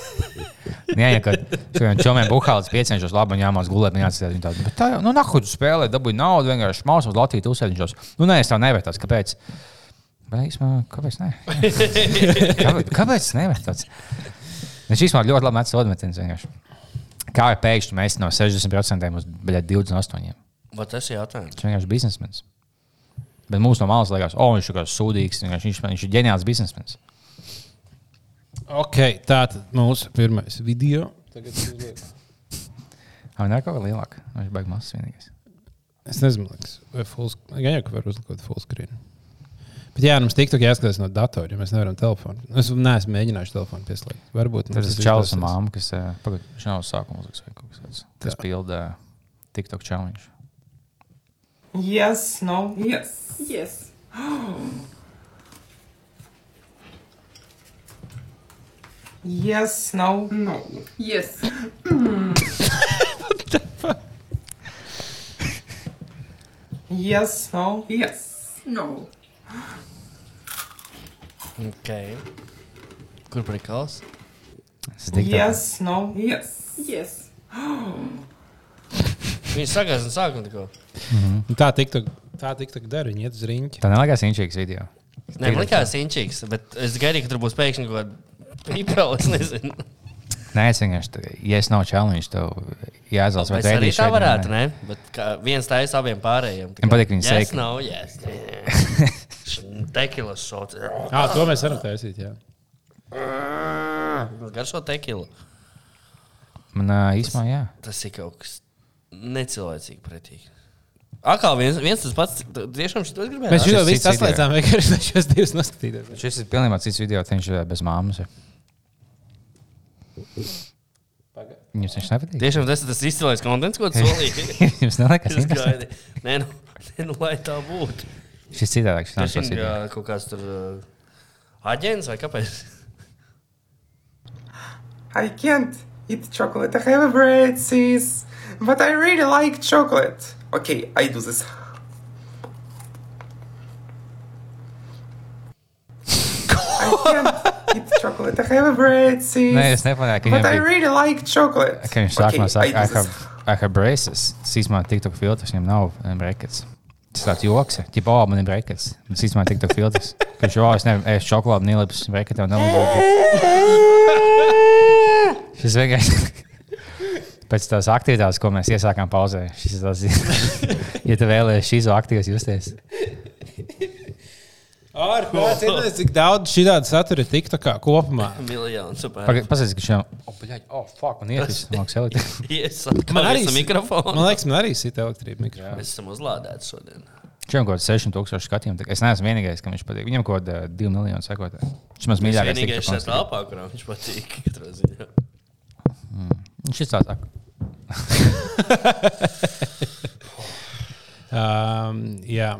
Jā, ja šodien čomiem buhālis piecienšos labi un jāmās gulēt, jāatcerās viņa tādu. Bet tā jau, nu, nahu, tu spēlē, dabūji naudu, vienkārši maus uz Latviju, tu uzsēdiņšos. Nu, nē, es tā nevaru tāds, kāpēc? Īstenībā, kāpēc ne? kāpēc, kāpēc tāds? Viņš īstenībā ļoti labi met sodmetienus vienkārši. Kā ir pēkšņi mēs no 60% uz bļaļ, 28%?
Vai tas ir jautājums?
Viņš vienkārši ir biznesmenis. Bet mūsu no malas liekas, o, viņš ir kāds sūdīgs, vienkārši viņš, viņš ir ģeniāls biznesmenis.
Ok, tā tad mūsu pirmais video. Tagad.
Vai ne kaut kā lielāka? Viņš baigs mazs vienīgais.
Es nezinu, liekas, vai full screen. Gan jau, ka var uzlikt full screen. Bet jā, nu, mums tiktok jāskatās no datora, ja mēs nevaram telefonu. Es neesmu mēģinājis telefonu pieslēgt. Varbūt
Tas ir Čālijs un māma, kas eh, pagad, viņš nav sākuma uzliks vai kaut kas tāds. Kas pilda TikTok challenge.
Yes, no, yes. Yes. Yes, no, no.
Yes.
Yes, no, yes.
No.
Okay. Kur prikals?
Tas ir TikTok.
Yes, no, yes.
Yes.
Viņš sagās un sākuma tikko.
Nu, Tā tiktok, tā tiktok dara, iet uz riņķi.
Tā neliekas inčīgs video.
Nē, man liekas, inčīgs, bet es gaidīju, ka tur būs pēkšņi kaut kāda pīpela. Es nezinu.
Nē, es vienkārši, tā- ja es nav challenge, tev jāizlasa vai
Es tā
šeit, vai
varētu,
nē.
ne? Bet kā viens taisa abiem pārējiem.
Man patīk viņa
yes,
seika.
nav, yes. Tekilas šots.
Ah, to mēs varam taisīt. Jā.
Garšo tekilu.
Man ā, īsumā, jā.
Tas ir kaut kas necilvēcīgi pretīgi. Akā viens, viens tas pats, tiešām šito gribēju.
Mēs
šis
šo visu saslēdzām, vienkārši šos divus noskatītos.
Šis ir pilnībā cits video, viņš ir bez māmas. ir. Jums viņš nepatīk?
Tiešām tas ir tas izcilais kontents, ko tu solīji.
Jums neliekas
gaidīju. Nē, nu, nē, nu, lai tā būtu.
Šis citādāk, šis nav
Tiešām
šis
jā,
video.
kaut kāds tur uh, aģents vai kāpēc?
I can't eat chocolate. I have a bread, sis. But I really like chocolate. Okay, I do this. I can't eat chocolate. I have a bread, sis.
Nē, es nepamanīju, ka
But I
viņam bija.
really like chocolate.
Ka viņš sākumā
Okay,
saka,
I do
I
this.
have I have braces. Tas īstenībā TikTok filtrs, viņam nav um, brekets. Tas tāds joks, ja ķipā, man ir brekets. Tas īstenībā TikTok filtrs. Viņš jau es nevaru ēst šokolādi, nelips breketā un nelīdz. Šis vienkārši. Pēc tās aktivitātes, ko mēs iesākām pauzē, šis ir tas, ja tu vēlēsies šīs aktīvas justies.
Ārprātīgi, cik daudz šī tāda satura ir TikTokā kopumā.
Miljonu super.
Pasaka, ka šiem, oh, bļaļ, oh, fuck, man ietis, māks elektrību.
Iesaka,
Man arī
ar mikrofonu.
Man liekas, man arī sita elektrība mikrofons.
Mēs esam uzlādēti šodien.
Šiem kaut kāds 6000 skatījumi. tā kā Es neesmu vienīgais, kam viņš patīk. Viņam kaut kāda 2 miljonu sekotāju. Šis mans mīļākais.
Vienīgais šajā telpā, kurā viņš patīk. katrā ziņā.
Viņš ir tāds.
Um, jā.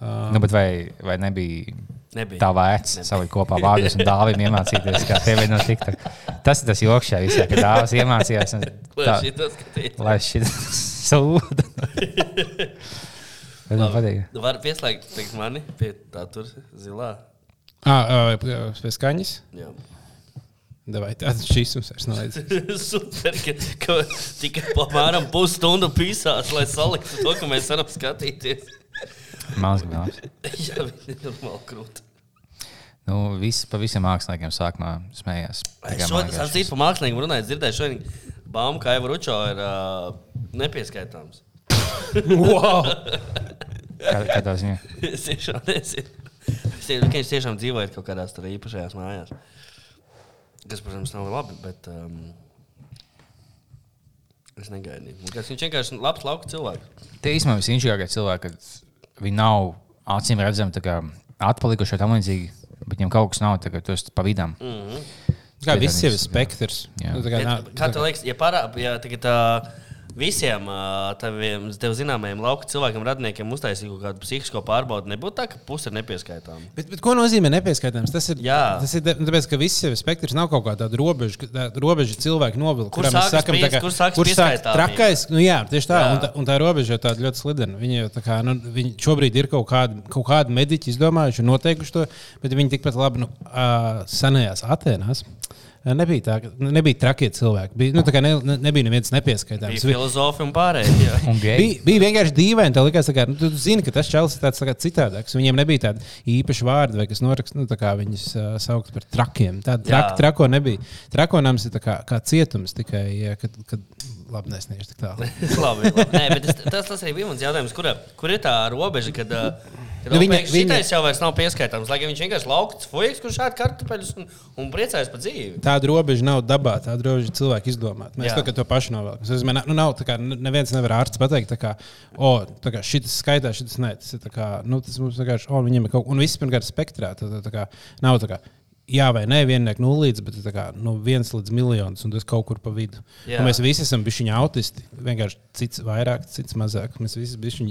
Um,
Nu, bet vai, vai nebija
Nebija.
tā vērts salikt kopā vārdus un dāvim iemācīties, kā pievienot TikTok? Tas ir tas joks šajā visā, ka dāvas iemācījās. un
Lai
tā-. Lai šī sūda. Man patīk.
Var pieslēgt teikt, mani pie tā tur zilā.
ah, uh, pie skaņas.
Jā.
Davai, tāds šīs mums vairs nav.
Super, ka, ka tikai apmēram pusstundu pīsās, lai saliktu to, ka mēs varam skatīties.
Gabals.
Jā, viņi ir normāli krūti.
Nu, viss pa visiem māksliniekiem sākumā smējās. Man
Šodien, ar citu mākslinieku runājot, dzirdēju, šodien Bāma Kaiva Ručo ir uh, nepieskaitāms.
wow!
Kā- Kādā ziņā?
Es tiešām nezinu. Es ka viņš tiešām dzīvoja kaut kādās tur īpašajās mājās. Kas, protams, nav labi, bet um, es negaidīju. Kas viņš vienkārši ir labs lauka cilvēks.
Tie īstenībā visinčīgākie cilvēki, kad viņi nav acīm redzami tā kā atpalikuši vai tam līdzīgi, bet viņiem kaut kas nav, tagad tu esi pa vidam.
Mm.
Kā viss ir
Jā.
spektrs.
Jā.
Nu, tā kā,
kā tev liekas, ja, parā, ja tagad, uh, visiem taviem tev zināmajiem lauka cilvēkiem, radniekiem uztaisītu kaut kādu psihisko pārbaudi, nebūtu tā, ka puse ir nepieskaitām?
Bet, bet ko nozīmē nepieskaitāms? Tas ir,
Jā.
tas ir de- tāpēc, ka viss jau ir spektrs, nav kaut kāda robeža, tā robeža cilvēku novilka.
Kur sākas pries- kur sākas
kur sāk trakais. Nu, jā, tieši tā.
Jā.
Un tā, un tā robeža ir tāda ļoti slidena. Viņi, jau tā kā, nu, viņi šobrīd ir kaut kādi, kaut kādi mediķi izdomājuši un noteikuši to, bet viņi tikpat labi nu, uh, senajās Atēnās. Nebija tā, ka nebija trakie cilvēki. Bija, nu, ne, ne, nebija neviens nepieskaitāms.
Bija filozofi un pārējie.
Bija, bija vienkārši dīvaini. Tā likās, kā, nu, tu zini, ka tas čels ir tāds tā citādāks. Viņiem nebija tāda īpaša vārda, vai kas norakst, nu, tā kā viņus uh, sauc par trakiem. Tāda
Jā.
traka, trako nebija. Trakonams ir tā kā, kā cietums tikai, ja, kad, kad labi nesniegšu tik tālu.
labi, labi. Nē, bet tas, tas, tas arī bija mans jautājums, kur, kur ir tā robeža, kad, uh, kad
Nu, viņa-
viņa, šitais jau vairs nav pieskaitāms. Lai gan viņš vienkārši laukts fujiks, kurš šādi kartupeļus un, un priecājas par dzīvi.
Tāda robeža nav dabā, tāda robeža ir cilvēka izdomāta. Mēs to, to pašu nozīmē, nu, nav, tā kā, nu, neviens nevar ārsts pateikt, tā kā, o, tā kā šis skaitā, šis nē. Tas ir tā kā, nu, tas mums vienkārši, o, viņiem ir kaut kas, un viss pirmkārt spektrā. Tā, tā, tā kā, nav tā kā, jā vai nē, vienniek nulīdz, bet tā kā, nu, viens līdz miljonus, un tas kaut kur pa vidu. Mēs visi esam bijuši autisti. Vienkārši cits vairāk, cits mazāk. Mēs visi esam bijuši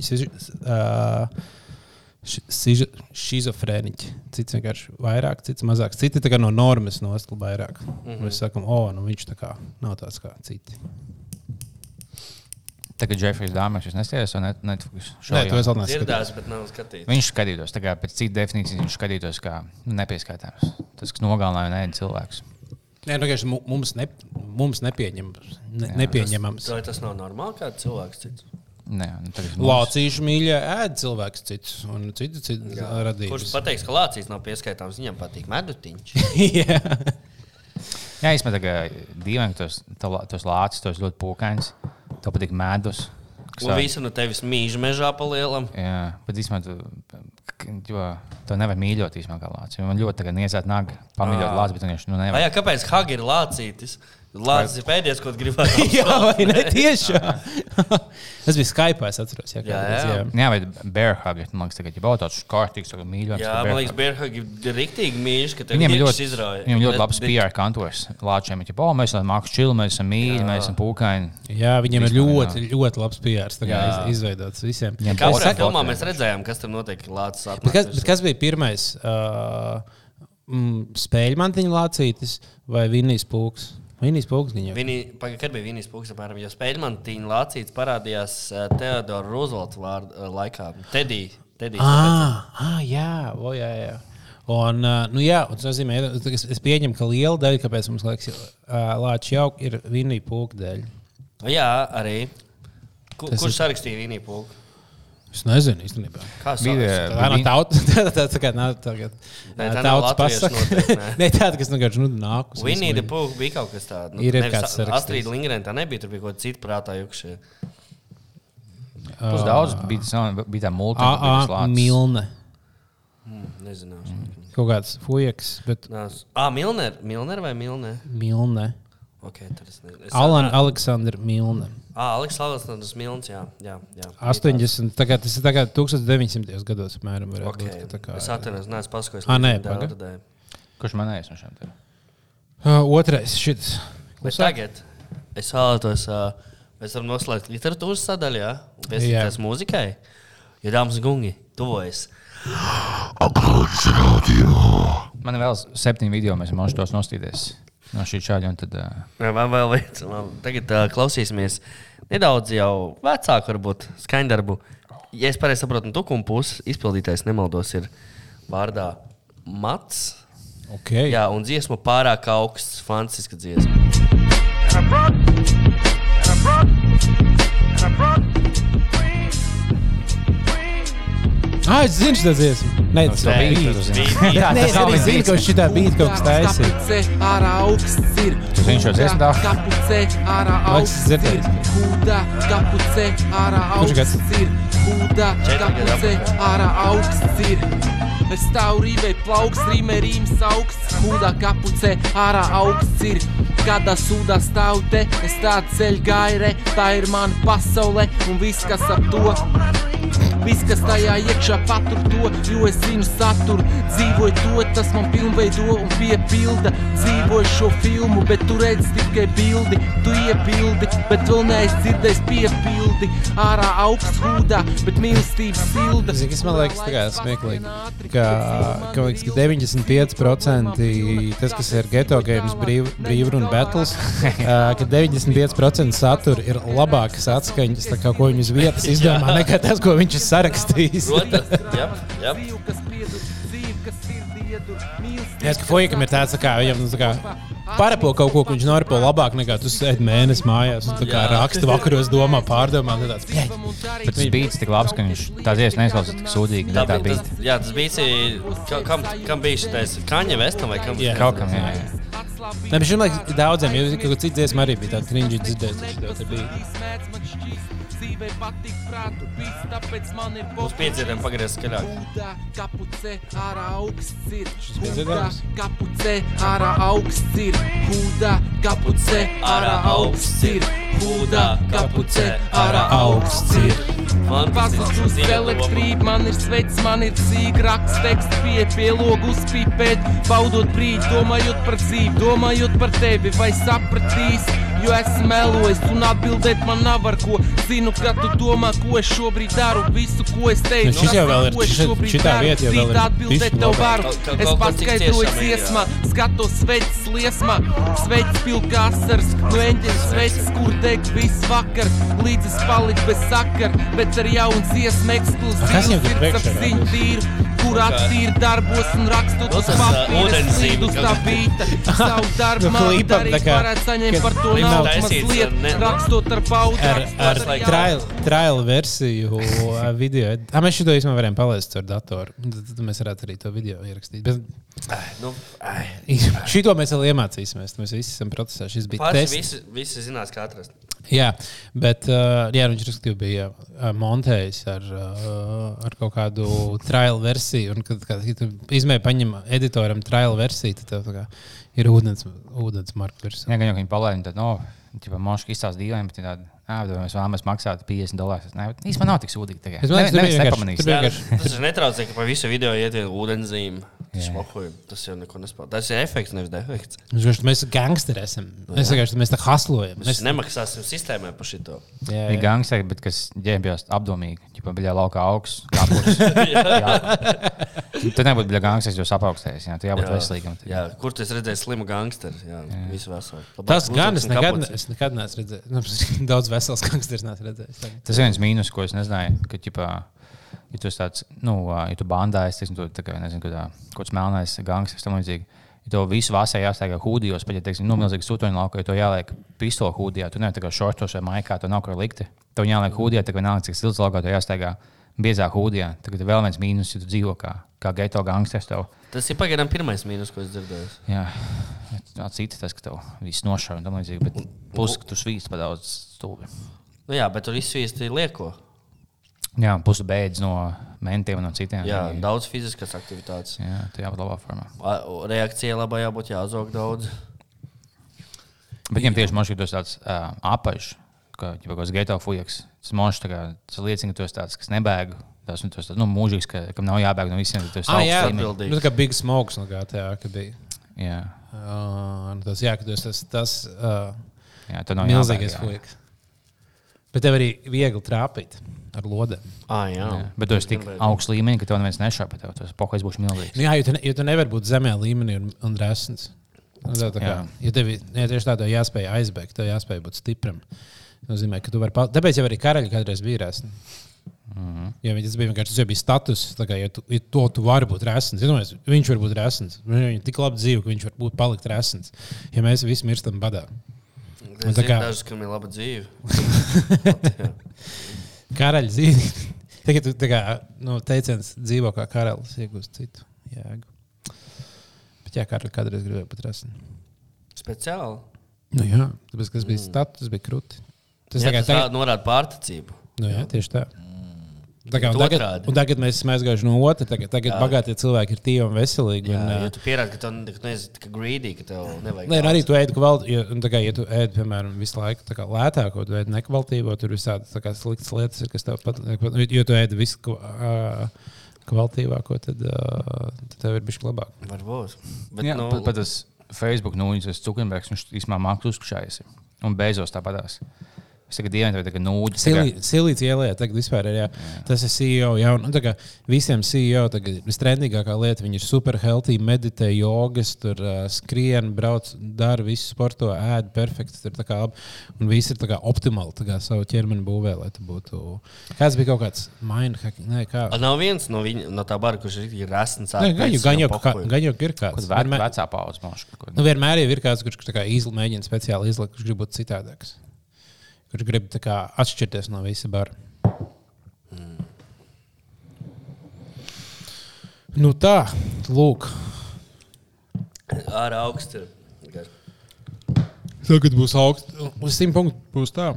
schizofrēniķi. Cits vienkārši vairāk, cits mazāk. Citi no normas nostāja vairāk. Mm -hmm. Mēs sakām, o, nu viņš tā kā nav tāds kā citi.
Tagad Jeffrijs Dāmas, jūs neskatījāties, vai šo
Nē, to es vēl neesmu.
Dzirdēts, bet nav skatīts.
Viņš skatītos, tā kā pēc citas definīcijas viņš skatītos, kā nepieskaitāms. Tas, kas nogalināja nē, cilvēks.
Nē, nu, vienkārši mu- mums, ne, mums nepieņem, ne,
Jā,
nepieņemams.
Vai tas nav normāli, kā cilvēks cits?
Nē, nu, tagad
Lācīšu mīļā ēd cilvēks cits un citu citu
Kurš
radības.
pateiks, ka lācīs nav pieskaitāms, viņam patīk medutiņš.
Jā.
Jā, īstenībā tā kā dīvaini, ka tos, to- tos lācis, tos ļoti pūkains. Tev patīk medus.
Un visu no tevis mīž mežā pa lielam.
Jā, bet īstenībā jo, to nevar mīļot īstenībā kā lācis. Man ļoti tagad niedzēt naga, pamīļot lācis, bet viņš nu nevar.
jā, kāpēc Hagi ir lācītis? Lācis ir pēdējais, ko gribētu.
Jā, vai ne tiešām? Tas bija Skype, es atceros. Jā,
Jā,
kādreiz,
jā.
Jā, vai bear hug, man liekas, tagad, ja būtu tāds kārtīgs, tad mīļots.
Jā, man liekas, Bērhagi ir riktīgi mīļš, ka iekšs
ļoti,
izrauja.
viņiem ļoti labs PR kantors. Lāčiem ir, oh, mēs esam mākslinieki, čili, mēs esam mīļi, mēs esam pūkaini.
Jā, viņiem ir ļoti, ļoti labs PR. Tā kā
Jā.
iz, izveidots visiem. Es
Katrā
saku-
filmā mēs redzējām, kas tur notiek. Lācis
kas, kas bija pirmais? Uh, mm, spēļu mantiņu lācītis vai Vinijas pūks? Vinijas pūks viņa.
Viņi, paga, kad bija Vinijas Pūks, apmēram, jo Spēļmantīna Lācīts parādījās uh, Teodora Roosevelta vārdu uh, laikā. Teddy. Teddy
Ah, ah, jā, o, jā, jā. Un, uh, nu, jā, un tas nozīmē, es, es pieņemu, ka liela daļa, kāpēc mums liekas, lāča jauka, ir Vinija pūka dēļ.
Jā, arī. Ku,
Tas
kurš
ir-
sarakstīja Vīnī Pūku?
Es nezinu īstenībā.
Kā
Bija-
sauc?
Tā tauta. Tā tā tā.
Nē, tā nav
tautas pasaka.
nē.
Tāda, kas vienkārši nu, nāk uz visu.
Pūku bija kaut kas tāds. Nu,
Ir, ir
nevis
kāds.
Astrīda Lingrēna tā nebija, tur bija kaut kas cits prātā jukšie.
Plus daudz bija, tas- bija tā multi.
AA Milne.
Nezināšu.
Kaut kāds fujaks, bet
Nās- Ā, Milner, Milner vai Milner?
Milne.
Ok, tad es nezinu.
Alan Aleksandra Milne.
Ā, Aleks Aleksandrs Milns, jā. jā, jā.
80. Tagad, tas ir tagad 1900. gados, apmēram. varētu
Ok,
būt, ka tā kā-
es atceros, neesmu paskojis.
Ā, nē,
tā
paga.
atradēju.
Kurš manējais no šiem? te?
Uh, Otrais šis.
Bet tagad es vēlētos, uh, mēs varam noslēgt literatūras sadaļu, jā, un piesaistīties mūzikai. Jo dāmas un kungi, tuvojas.
Man ir vēl septiņi video, mēs varam tos nostīties no šī čāļa. un Tad, uh,
Man vēl viens, man tagad uh, klausīsimies nedaudz jau vecāku, varbūt skaņdarbu. Ja es pareizi saprotu, no tukuma puses izpildītājs nemaldos ir vārdā Mats.
Okay.
Jā, un dziesma pārāk augsts, fantastiska dziesma.
Ah, es zinu, šo dziesmu. Nē, tas ir
beat,
bijis.
Jā, tas nav viens
zinu, ka šitā bija kaut kas taisīts.
Ir.
Zini šo dziesmu, tā?
Kapuce ārā augsts ir. Huda, kapuce ārā augsts ir.
Gadi
kapuce ārā augsts ir. Es stāvu rīvē, plauks, rīmē, rīms augsts. Huda, kapuce ārā augsts ir. Kādā sūdā stāv te, es tādu ceļu gaire, tā ir mana pasaule un viss, kas ap to. Viss, kas tajā iekšā patur to, jo es zinu saturu. Dzīvoju to, tas man pilnveido un piepilda. Dzīvoju šo filmu, bet tu redz tikai bildi. Tu iebildi, bet vēl neesi dzirdējis piepildi. Ārā augsts hūdā, bet mīlestības silda.
Zini, kas man liekas tā kā smieklīgi? Ka, ka, liekas, ka 95% tas, kas ir geto games, brīv, brīvruna battles, ka 95% satura ir labākas atskaņas, tā kā, ko viņi uz vietas izdomā, nekā tas, ko viņš ir sarakstījis.
Protams, jā, jā.
Jā, ka Fojkam ir tāds, tā kā viņam tā kā parapo kaut ko, ko viņš noripo labāk nekā tu sēdi mēnesi mājās un kā raksta vakaros, domā, pārdomā. Tāds, "Bļeģ,
Bet tas bija tik labs, ka viņš tā dziesma neizklausās tik sūdīgi.
Tā
Tā,
bija, tas, jā, tas bija. ka- Kam, kam bija šis Kaņa Vestam vai kam?
Jā.
Kaut kam, jā. jā.
Nē, bet šim liekas, daudziem, jo kaut kas cits dziesma arī bija tāds cringe dzirdēts.
Dzīvē patīk prātu, viss tāpēc man ir
Uz pieciem pagriezties skaļāk.
Huda, kapuce, ārā augsts ir. Huda,
piedzīvojums?
kapuce, ārā augsts ir. Huda, kapuce, ārā augsts ir. Huda, kapuce, ārā augsts ir. Pazudu uz elektrību, man ir sveiks, man ir dzīve, raksts, teksts, pie pielogu uzpīpēt, baudot brīdi, domājot par dzīvi, domājot par tevi, vai sapratīs, jo esmu melojis un atbildēt man nav ar ko. Zinu, ka tu domā, ko es šobrīd daru, visu, ko es teicu.
Nu, šis jau vēl ir-
ko es šobrīd
šitā
daru.
vieta jau vēl ir
Rīt atbildēt
visu
tev
labāk.
varu. Es paskaidroju dziesmā, skatos sveicis liesmā, sveicis pilka asars, no eņģeļa sveicis, kur deg viss vakar, līdz es paliku bez sakara, bet ar
kas
ekskluzīvu
viņam tur
sirds
priekšā
apziņu tīru, kur attīra darbos un rakstot uz
tas,
papīra,
ūdenszīme
slīd uz tā bīta, savu darbu
Nu,
man
klipam tā
darīt,
kā-
varētu saņemt par to mazliet,
ne-
rakstot ar paudu.
Ar, ar trial, trial versiju ā, video. A, mēs šo īstenībā varējām palaist ar datoru. Tad, tad mēs varētu arī to video ierakstīt. Bet
Nu, ai.
šito mēs vēl iemācīsimies. Mēs visi esam procesā. Šis bija tests.
visi, visi zinās, kā atrast.
Jā, bet uh, jā, viņš respektīvi bija uh, montējis ar, uh, ar kaut kādu trial versiju. Un, kad, kad, kad tu izmēģini paņem editoram trial versiju, tad tev tā kā ir ūdens, ūdens marka versija.
Jā, gan jau viņi palaida, tad, no, ķipa, moški izstāsta dīvaini, bet bet mēs vēlamies maksāt 50 dolārus. Īstenībā nav tik sūdīgi.
Es domāju,
Ne-
tur
neviens
bija vienkārši-
nepamanīs.
tur bija
Jā,
vienkārši-
tas ir netraucīgi, ka pa visu video iet viena ūdenszīme. Tas,
Jā.
šmohuj, tas jau neko nespēlē. Tas ir efekts, nevis defekts.
Viņš vienkārši, Mēs gangsteri esam. Mēs vienkārši mēs tā haslojam.
Mēs nemaksāsim sistēmai par šito.
jā, jā.
gangsteri, bet kas ģērbjās apdomīgi. Ķipa bija laukā augsts. Tad nebūtu bija gangsters, jo sapaugstējis. Jā, tu jābūt veselīgam.
Jā, kur tu esi redzējis slimu gangsteru? Jā, jā. visu veselu.
Tas gan es nekad,
kapuci.
es nekad neesmu redzējis. Nu, daudz vesels gangsters neesmu redzējis.
Tas ir viens mīnus, ko es nezināju. Ka, ķipā, ja tu esi tāds, nu, ja tu bandā esi, teiksim, tu, tā kā, nezinu, kādā, kaut kāds melnais gangsters, tam līdzīgi. Ja to visu vasarā jāstāv hūdijos, bet, ja teiksim, nu, milzīgi sūtoņu laukā, ja to jāliek pistoli hūdijā, tu nevari tā kā šortos vai maikā, to nav kur likt. To jāliek hūdijā, tā kā vienalga, cik silts laukā, to jāstāv biezā hūdijā. Tagad vēl viens mīnus, ja tu dzīvo kā, kā geto gangsters. Tev,
Tas ir pagaidām pirmais mīnus, ko es dzirdēju.
jā, tā cita tas, ka tev viss nošauja un tam līdzīgi, bet plus, ka tu svīst pa daudz stūri.
Nu, jā, bet tur izsvīst ir lieko.
Jā, pusi beidz no mentiem un no citiem.
Jā,
Viņi-
daudz fiziskas aktivitātes.
jā tā jābūt labā formā.
A- Reakcija labā jābūt jāzog daudz.
Bet viņam tieši man šķiet, tas tāds uh, apaļš, ka jau kaut kāds geto fujaks. Tas man šķiet, tas liecina, ka tu esi tāds, kas nebēg. Tas nu, tas, nu, mūžīgs, ka, kam nav jābēg no visiem. esi
Ah, jā,
atbildīgs.
Nu, tā kā Big Smokes no GTA, ka bija.
jā,
Uh, tas, jā, esi tas, tas uh,
jā, nav
milzīgais
jābēg, jā.
fuiks. Bet tev arī viegli trāpīt ar lodēm.
Ah, jā.
Jā. Bet tu esi tik augsts līmenis, ka tev neviens nešāpa. Tev tas pokais būs milzīgs.
Nu, jā, jo tu, ne, jo tu nevari būt zemē līmenī un, un resns. Nu, tā, tā kā, ja tev ja tieši tādā jāspēj aizbēgt, tev jāspēj būt stipram. Tas nozīmē, ka tu vari. pal- Tāpēc jau arī karaļi kādreiz bija resni. Mm
Mhm.
-hmm. Jo tas bija vienkārši tas jau bija status. tā Kā, ja tu, ja to tu vari būt resns, Iedomājies, viņš var būt resns. Viņam ir tik labi dzīve, ka viņš var būt palikt resns. Ja mēs visi mirstam badā.
Es zinu
kā-
dažus, kam ir laba dzīve.
Karaļa dzīve. Tagad tu tā kā, nu, teiciens dzīvo kā karalis, iegūst citu jēgu. Bet jā, karaļa kādreiz gribēja būt resns.
Speciāli.
Nu, jā, tāpēc, tas bija status, tas bija krūti. Tas
Jā,
tagad,
tagad... norāda pārticību.
nu, jā, tieši tā. Tā kā, tagad,
otrādi.
un tagad mēs esam aizgājuši no otras. Tagad, tagad bagātie cilvēki ir tīvi un veselīgi.
Jā,
un,
ja
uh,
tu pierādi, ka tu tu neesi tik greedy, ka tev nevajag.
Nē,
daudz.
arī tu ēdi kvalitāti. Ja, tā kā, ja tu ēdi, piemēram, visu laiku tā kā lētāko, tu ēdi nekvalitīvo, tur visādi tā kā sliktas lietas, ir, kas tev pat, jo tu ēdi visu ā, kvalitīvāko, tad, ā, tad tev ir bijis labāk.
Varbūt. Bet,
Jā,
nu,
pat, pat tas Facebook nūjas, tas Cukenbergs, viņš īstenībā mākslinieks uzkšājas. Un beidzot tāpatās. Es tagad tev tagad nūģi.
Silīts ielējā, tagad vispār ir. Jā. Jā. Tas ir CEO. Jā, un, nu, tā kā visiem CEO tagad ir vistrendīgākā lieta. Viņi ir super healthy, meditē, jogas, tur uh, skrien, brauc, dara visu sporto, ēd perfekti. Tur tā kā. Un viss ir tā kā optimāli tā kā savu ķermeni būvē, lai tu būtu. Kāds bija kaut kāds mindhacking? Nē, kā.
A, Nav viens no, viņa, no tā bara, kurš ir resns.
Gan, jau, gan, jau, ir kāds. Vienmēr,
vecā paudze man šķiet.
nu, vienmēr ir kāds, kurš tā kā izl, mēģina speciāli izlikt, kurš grib būt citādāks. Kurš grib tā kā atšķirties no visa bara. Nu tā, lūk.
Ar augstu.
Tagad būs augsts. Uz simt punktu būs tā.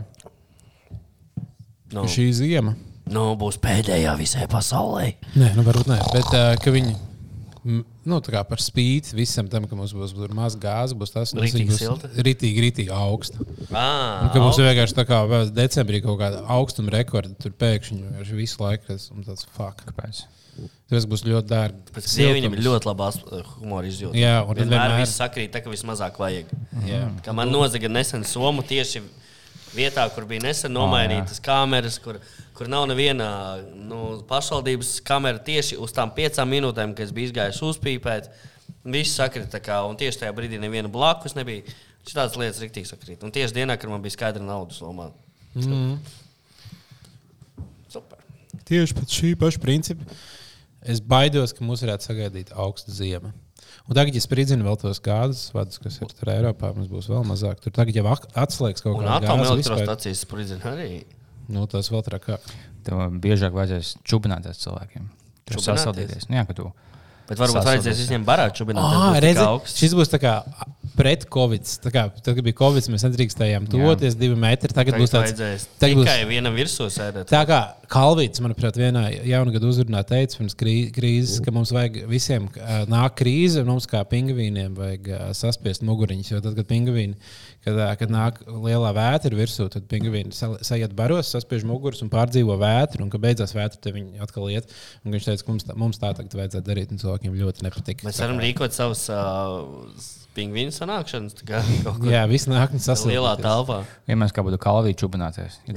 Nu,
ka Šī zima.
nu, būs pēdējā visai pasaulē.
Nē, nu varbūt ne. Bet uh, ka viņi. Nu, tā kā par spīti visam tam, ka mums būs maz gāzes, būs tas
silta?
Ritīgi, ritīgi augsts.
Ah,
Un Ka mums vienkārši tā kā decembrī kaut kāda augstuma rekorda, tur pēkšņi vienkārši visu laiku tas ir tāds fuck.
Kāpēc?
Tas būs ļoti dārgi.
Pēc tam viņam ir ļoti labā humora izjūta.
Jā, un
vienmēr
vienmēr-
viss sakrīt, tā, ka vismazāk vajag.
Jā.
Kā man nozaga nesen somu tieši vietā, kur bija nesen nomainītas kameras, kur, kur nav neviena nu, pašvaldības kamera tieši uz tām piecām minūtēm, kad es biju izgājis uzpīpēt. Viss sakrīt, tā kā, un tieši tajā brīdī neviena blakus nebija. Šādas lietas rīktīgi sakrīt. Un tieši dienā, kad man bija skaidra naudas somā.
Mhm.
Super.
Tieši pēc šī paša principa es baidos, ka mums varētu sagaidīt augstu ziemu. Un tagad, ja spridzina vēl tos gāzes vadus, kas ir tur Eiropā, mums būs vēl mazāk. Tur tagad jau atslēgs kaut kāda vispār.
atomelektrostacijas spridzina arī.
Nu, tas vēl trakāk.
Tev biežāk vajadzēs čubināties cilvēkiem. Tur sasaldīties. Nu, jā, ka tu.
Bet varbūt vajadzēs visiem barāt čubināt.
Ah,
būs
redzi,
augsts.
šis būs tā kā pret Covid. Tā kā, tad, kad bija Covid, mēs nedrīkstējām tuvoties divi metri. Tagad,
Tagad
būs tāds
vajadzēs
tagad būs-
tikai vienam virsū sēdēt.
Tā kā Kalvīts, manuprāt, vienā jaunā gada uzrunā teica pirms krī- krīzes, ka mums vajag visiem nāk krīze, un mums kā pingvīniem vajag saspiest muguriņus. Jo tad, kad pingvīni, kad, kad nāk lielā vētra virsū, tad pingvīni sa- sajiet baros, saspiež mugurus un pārdzīvo vētru, un kad beidzās vētra, tad viņi atkal iet. Un viņš teica, ka mums tā, mums tā tagad vajadzētu darīt, un cilvēkiem ļoti nepatīk.
Mēs varam rīkot savus uh, pingvīnu sanākšanas. kā
Jā, viss nāk un
Lielā
sasprāst.
telpā.
Mēs kā būtu kalvīgi čubināties, ja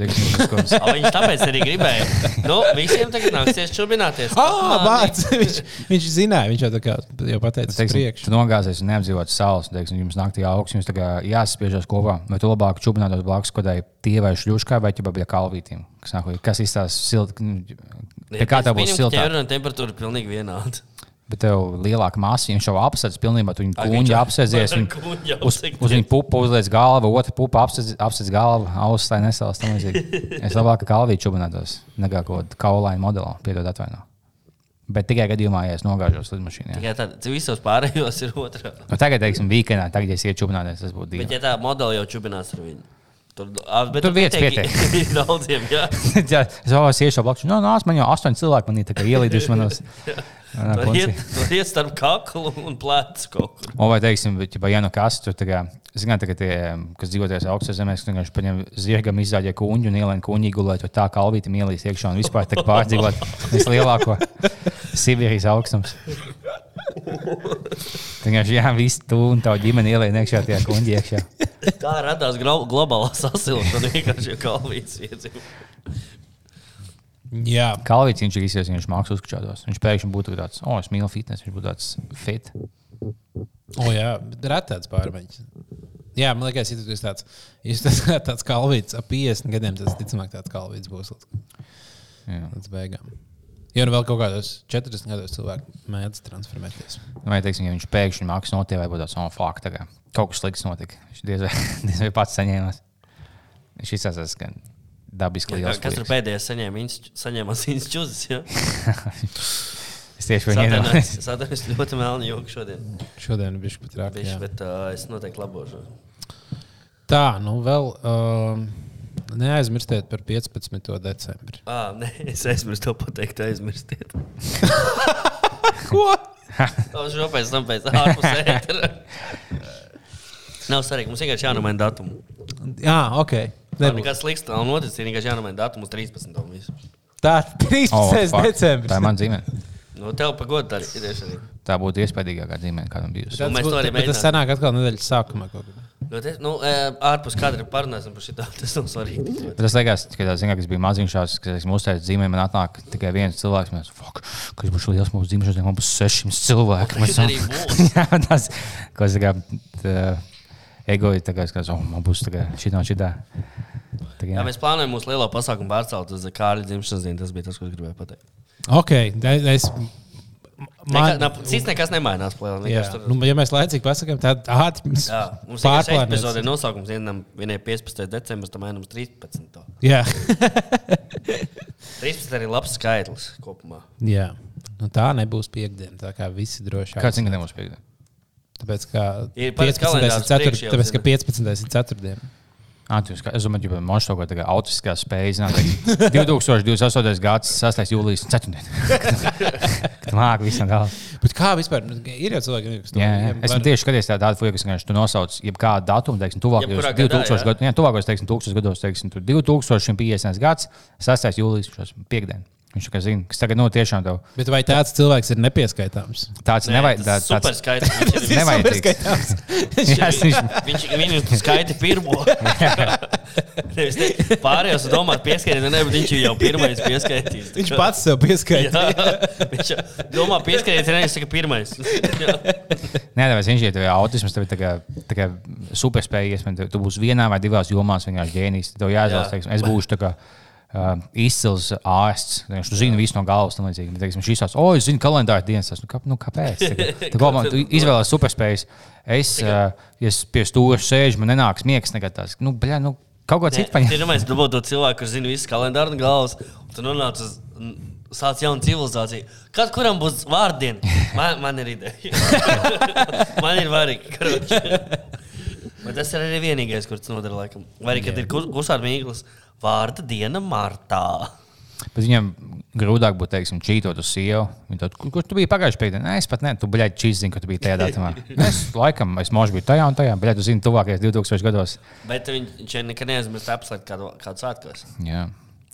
Viņš tāpēc arī gribēja. Nu, visiem tagad nāksies čubināties.
Ah,
Mani.
vārds! viņš, viņš zināja, viņš jau tā kā jau pateica, priekšu.
tu nogāzies un neapdzīvot saules, teiksim, jums naktī augsts, jums jāsaspiežas kopā. Vai tu labāk čubinātos blakus kādai tievai šļuškai vai ķipa bija kalvītīm? Kas, nāk, kas izstāsta silti? Kā tā būs
ka ķēniņa temperatūra pilnīgi vienāda.
Bet tev lielāka masa, viņš jau apsēdz pilnībā, tu viņu
jau-
apsēdzies. viņu-
kuņģi
Uz, uz viņa pupu uzliek galvu, otra pupa apsēdz, galvu, ausis tam līdzīgi. Es labāk kā kalvīju čubinātos, nekā kaut kādu kaulainu modeli, piedod atvaino. Bet tikai gadījumā, ja es nogāžos lidmašīnā. jā.
Tad visos pārējos ir otrā.
Nu, tagad, teiksim, weekendā, tagad, ja es ietu čubināties, tas būtu
Bet
divi.
ja tā modeli jau čubinās ar viņu. Tur, a, bet
Tur vietas
pietiek daudziem, jā.
Jā, es jau iešu blakus. No, nāc, man jau astoņi cilvēki man ir tā ielīduši manos.
Tur iet, tur iet starp kaklu un plecu kaut kur.
O, vai teiksim, bet, ja nu kas tur tagad, zināt, ka tie, kas dzīvo tajās augstajās zemēs, vienkārši paņem zirgam, izzāģē kuņģu un ielien kuņģi gulēt, jo tā kalvīte mielīs iekšā un vispār tā pārdzīvot vislielāko Sibīrijas augstums. Vienkārši, jā, viss tu un tā ģimene ielien iekšā tajā kuņģi iekšā.
Tā radās glo- globālā sasilšana. Vienkārši kalvīts iedzīvo.
Jā,
Kalvīts viņš ir izsmeļs, viņš mākslinieks uzskačātos. Viņš pēkšņi būtu tāds, o, es mīlu fitness, viņš būtu tāds fit.
o, jā ir tāds pārmaiņas. Jā, man liekas, ja tu esi tāds, ja tu esi tāds kalvīts ap 50 gadiem, tad ticamāk tāds kalvīts būs
Jā.
līdz beigām. Jo nu vēl kaut kādos 40 gados cilvēki mēdz transformēties.
Vai, teiksim, ja viņš pēkšņi mākslinieks notiek, vai būtu tāds, oh, fuck, tā kā kaut kas slikts notika. Viņš diez vai, diez vai pats saņēmās. Viņš izsāsās, ka dabiski liels.
Kas tur pēdējais saņēma? Asins čūzes. Ja?
Es tieši viņu iedomājos.
Satanis ļoti melni joku šodien.
Šodien viņš pat rāk.
Bišķi, bet uh, es noteikti labošu.
Tā, nu vēl um, neaizmirstiet par 15. decembri.
Ah, nē, es aizmirsu to pateikt, aizmirstiet.
Ko?
Tas jau pēc tam pēc ārpus ētera. Nav svarīgi, mums vienkārši jānomaina datumu.
Jā, ok.
Tā
Nebūs.
nekas slikts nav noticis, vienkārši jānomaina datumu uz 13. un visu.
Tā, 13.
Oh, fuck.
decembris.
Tā ir mana dzīve.
Nu, tev pagoda arī ir arī.
Tā būtu iespaidīgākā dzīve, kādam bijusi.
Un mēs to arī
Bet tas
mēģinām.
sanāk atkal nedēļas sākumā. kaut kad.
Nu, te, nu, ē, ārpus kadra parunāsim par šo. Tas nav svarīgi.
Bet tas liekas, ka tas vienkārši bija maziņš, kas mums uzteica dzīvē. Man atnāk tikai viens cilvēks. Mēs, fuck, kas būs liels mūsu dzīves, man būs 600 cilvēki. Mēs
Tas arī būs.
Jā, tas, ko es tā kā tā, egoji, tā kā es skatos, oh, man būs šitā šitā. Tā kā,
Jā, mēs plānojam mūsu lielo pasākumu pārcelt uz Kārļa dzimšanas dienu. Tas bija tas, ko es gribēju pateikt.
Ok, es.
Man... Cits nekas nemainās.
jā,
tur-
nu, ja mēs laicīgi pasakām, tad ātri mums
Jā, ir šī epizode
pārplānots.
nosaukums. Vienam vienai 15. decembris, tam vienam 13.
Jā,
13 arī labs skaitlis kopumā.
jā. Nu, tā nebūs piekdiena. Tā kā visi droši
Kāds ir nebūs pieejams?
Tāpēc, ka
Ir
15.
parasti
ir
kalendārs
cetur,
priekš jau
tāpēc, ka
zina.
15. ir ceturtdiena.
Ah, tu ska- Es domāju, ka mums kaut kāda autistiskā spēja zināt, ka 2028. gads, 6. jūlijas, 4. Kad mākslinieks visam galā.
Bet kā vispār nu, ir jau cilvēki, kas to
Jā, jā.
viņiem
Esmu
var-
tieši skatījies tādu tādu fuju, kas vienkārši tu nosauc, jebkādu datumu, teiksim, tuvākajos
Jebkurā gadā,
2000
jā.
gados, tuvākajos, teiksim, 1000 gados, teiksim, tur 2050. gads, 6. jūlijas, šos piekdien. Viņš kā zina, kas tagad no tiešām tev
Bet vai tāds cilvēks ir nepieskaitāms?
tāds
Nē,
nevajag. tā-
super
Tāds.
Viņš
nevajadzīgs. Jā, es viņš-
Viņš viņš skaita pirmo. Nevis Pārējos domāt, pieskaitīt, ne, bet viņš jau pirmais pieskaitīs.
Viņš pats sev pieskaita.
Jā, viņš domā, pieskaitīt, nevis saka pirmais.
Nē, tāpēc viņš ir autisms, tev ir tā kā, tā kā superspēja. iespējams, Tu būsi vienā vai divās jomās vienkārši ģēnijs. Tev jāizvēlas,
Jā.
teiksim, es būšu tā kā. Uh, izcils ārsts. Viņš zina visu no galvas. līdzīgi. Bet, Teiksim, šis tāds, oh, es zinu, kalendāra dienas. Nu, kā, nu, kāpēc? Tā, tā, man, tu izvēlējies superspējas. Es, uh, ja es pie stūra sēžu, man nenāks miegs nekad tāds. Nu, bļā, nu, kaut ko citu
Ir
paņemt.
domājis, dabūt to cilvēku, kurš zina visu kalendāru un galvas. Un tu nonāc uz mm, sāc jaunu civilizāciju. Kad kuram būs vārdiena? Man, man ir ideja. man ir varīgi. Bet tas ir arī vienīgais, kurš nodara laikam. Vai arī, kad ir klusāta mīklas, vārda diena martā.
Bet viņam grūtāk būtu, teiksim, čītot uz sievu. Tad, kur, kur tu biji pagājušajā piekdienā? Nē, es pat ne, tu biji čīzini, ka tu biji tajā datumā. Es laikam, es možu biju tajā un tajā, bet tu zini, tuvākajos 2000 gados.
Bet viņš viņš nekad neaizmirst apslēgt kādu, kādu svētkos.
Jā.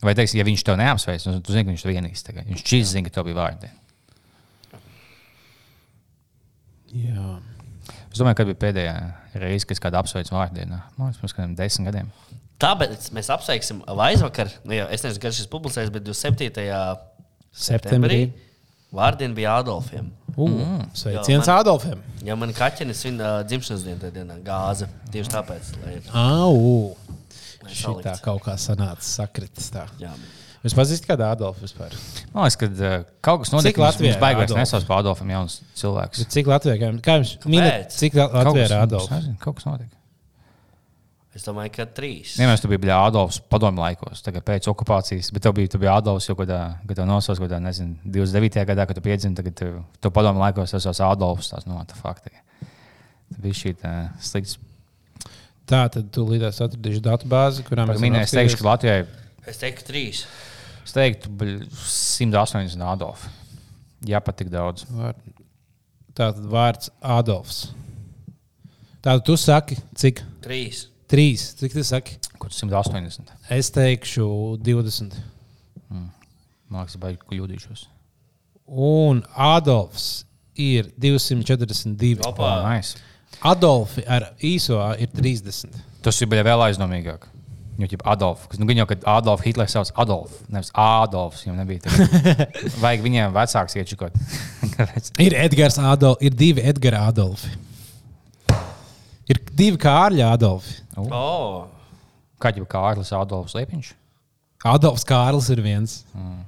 Vai teiksim, ja viņš tev neapsveic, tad tu zini, ka viņš tev vienīgs. Tagad. Viņš čīzini, ka tev bija vārdi.
Jā.
Es domāju, kad bija pēdējā reize, kad es kādu apsveicu vārdienā. Man liekas, pirms kādiem desmit gadiem.
Tāpēc mēs apsveiksim vai aizvakar, nu jau, es nezinu, kad šis publicēs, bet 27.
Septembrī.
Vārdiena bija Adolfiem.
Uh, Sveiciens
Jā, man-
Adolfam.
Ja man kaķenis svin uh, dzimšanas dienu, tad dienā gāze. Tieši tāpēc, lai
Au! Šitā
salikts.
kaut kā sanāca sakritis. Tā.
Jā.
Es pazīstu kādu Adolfu vispār.
Man liekas, ka uh, kaut kas notiek.
Cik Latvijā ir
baigās nesauc par Adolfam jauns cilvēks.
Bet cik Latvijā, kā, jums minēt, cik Latvijā ir Adolfs?
nezinu, Kaut kas notiek.
Es domāju, ka trīs.
Vienmēr tu biji bļā, Adolfs padomu laikos, tagad pēc okupācijas, bet tev bija, tu biji Adolfs jau kādā, kad tev nosauc kādā, nezinu, 29. gadā, kad tu piedzimi, tagad tu, tu padomu laikos tas esmu Adolfs, tās, nu, tā fakti. Tas bija šī tā slikts.
Tā tad tu līdās atradīsi datu bāzi, kurā mēs
Minēju, es teikšu, ka Latvijai,
Es teiktu, trīs.
es teiktu, bļ, 180 Adolfi. Jā, pat tik daudz.
Tā tad vārds Adolfs. Tātad tu saki, cik?
Trīs.
Trīs. Cik tu saki?
Kur 180?
Es teikšu 20.
Mākslinieks, baigi kļūdīšos.
Un Adolfs ir 242.
Opa.
Oh, nice.
Adolfi ar īso ir 30.
Tas ir bija vēl aizdomīgāk. Jo, ja Adolfs, kas nu, gan jau, kad Adolfs Hitlers sauc Adolfs, nevis Adolfs, viņam nebija. Vajag viņiem vecāks iečikot.
Ir Edgars Adolfs, ir divi Edgara Adolfi. Ir divi Kārļa Adolfi.
Oh.
Kā jau Kārlis Adolfs Liepiņš?
Adolfs Kārlis ir viens.
Jā.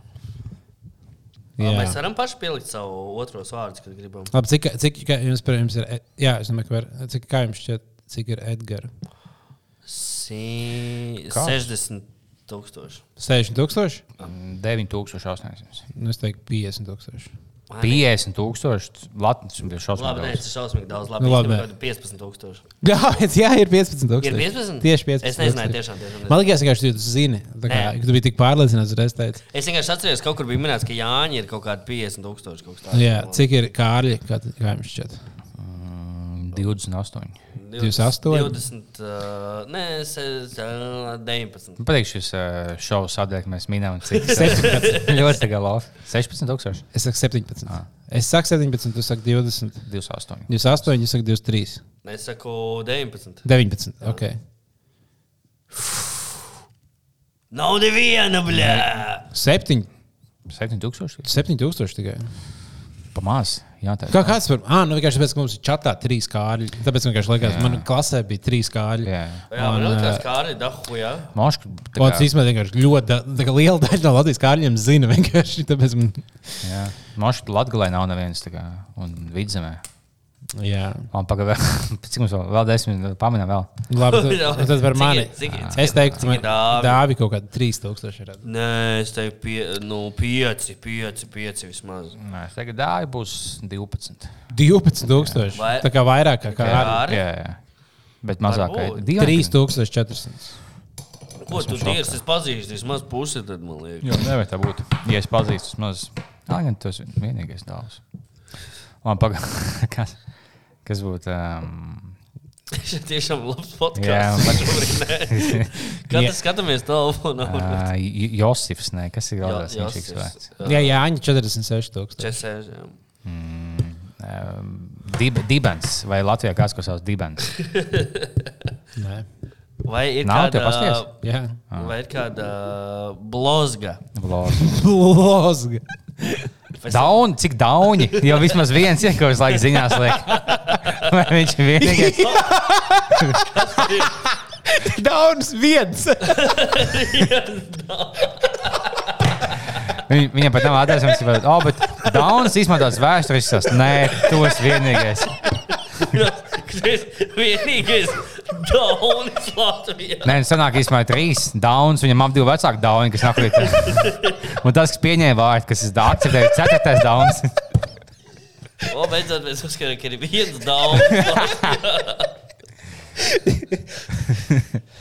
Jā.
Mēs varam paši pielikt savu otros vārdus, kad gribam.
Labi, cik, cik jums, jums ir? E- Jā, es domāju, ka var, cik, kā jums šķiet, cik ir Edgara?
Si...
Kā?
60 tūkstoši.
60 tūkstoši?
9800.
Nu, es teiktu 50 tūkstoši.
50 tūkstoši. Latvijas bija šausmīgi.
Labi, nē,
daudz.
tas ir šausmīgi daudz. Labi,
Nu, labi,
labi. 15 tūkstoši.
Jā, jā, ir 15 tūkstoši.
Ir 15?
Tieši 15.
Es nezināju, tiešām. tiešām
Man liekas, ka tu zini, kā,
Nē.
ka tu biji tik pārliecināts, uzreiz teici.
Es vienkārši atceros, ka kaut kur bija minēts, ka Jāņa ir kaut kādi 50 tūkstoši. kaut.
Jā, cik ir Kārļi, kā, kā jums šķiet?
Mm, 28.
28?
20, uh, nē, se- uh, 19.
Man patīk šis uh, šovs, atdēļ, ka mēs minējām, cik ļoti tagad labi. 16 tūkstoši.
Es saku 17. Es saku 17, tu saki 20.
28.
28, jūs sakat 23.
Es saku 19.
19. Okay.
Nav neviena, bļā!
7.
7 tūkstoši.
7000 tikai.
Pamāc. Jā, tā ir.
Kā kāds var? Ah, nu vienkārši tāpēc, ka mums ir čatā trīs kārļi. Tāpēc vienkārši liekas,
Jā.
manā klasē bija trīs kārļi.
Jā.
Jā, man liekas,
ā,
kā arī dahu, jā.
Moška.
Tas īstenībā vienkārši ļoti da- kā liela daļa no Latvijas kārļiem zina. Vienkārši tāpēc man.
Jā. Moška Latgalē nav nevienas tā kā. Un vidzemē.
Jā,
Man pagaidām, cik mums vēl, vēl desmit, pamanām vēl.
labi. Tad, tad par
Cik
mani.
cik ir- cik
Es teiktu,
cik ir dāvi?
dāvi kaut kādi 3000 ir.
Nē, es teiktu, pie, nu, 5, 5, 5 vismaz.
Nē, es tagad dāju būs 12.
12000.
Vai-
Tā kā vairāk kā.
Arī?
Jā, jā. Bet mazāk.
Varbūt.
3400.
Ko tu dirzi? Es pazīstu vismaz pusi, tad man liekas.
Jo, nevar tā būt. Ja es pazīstu, maz. Jā, gan tas ir vienīgais dāvs. Man pagaidām, kas, kas būtu. Um,
Šis tiešām labs
Jā,
podkāsts. Kad mēs skatāmies telefonā,
uh, Josifs, nē, kas ir
Jā,
galvenais viņš
Josifs.
cilvēks?
Jā, Jāņa 46000.
Česēž, jā.
Um, dib, dibens, vai Latvijā kāds, ko sauc Dibens?
Nē.
Vai ir
Nav,
kāda?
Jā.
vai ir kāda blozga?
Vlogs.
Lozga.
Dauni, cik dauni? Jo vismaz viens es laikam ziņās lieku. Vai viņš ir vienīgais?
Dauns viens.
Viņ, viņam pat nav viņš ir. Oh, bet Daunis izmantots vēsturisks. Nē, tu esi vienīgais.
Tas vienīgais daunis Latvijā.
Nē, nu sanāk īstenībā trīs Daunis. Viņam ap divi vecāki Dauni, kas nāk līdz. Un tas, kas pieņēma vārdu, kas ir akceptējis ceturtais Daunis.
O, beidzot, mēs uzskatām, ka ir viens daunis.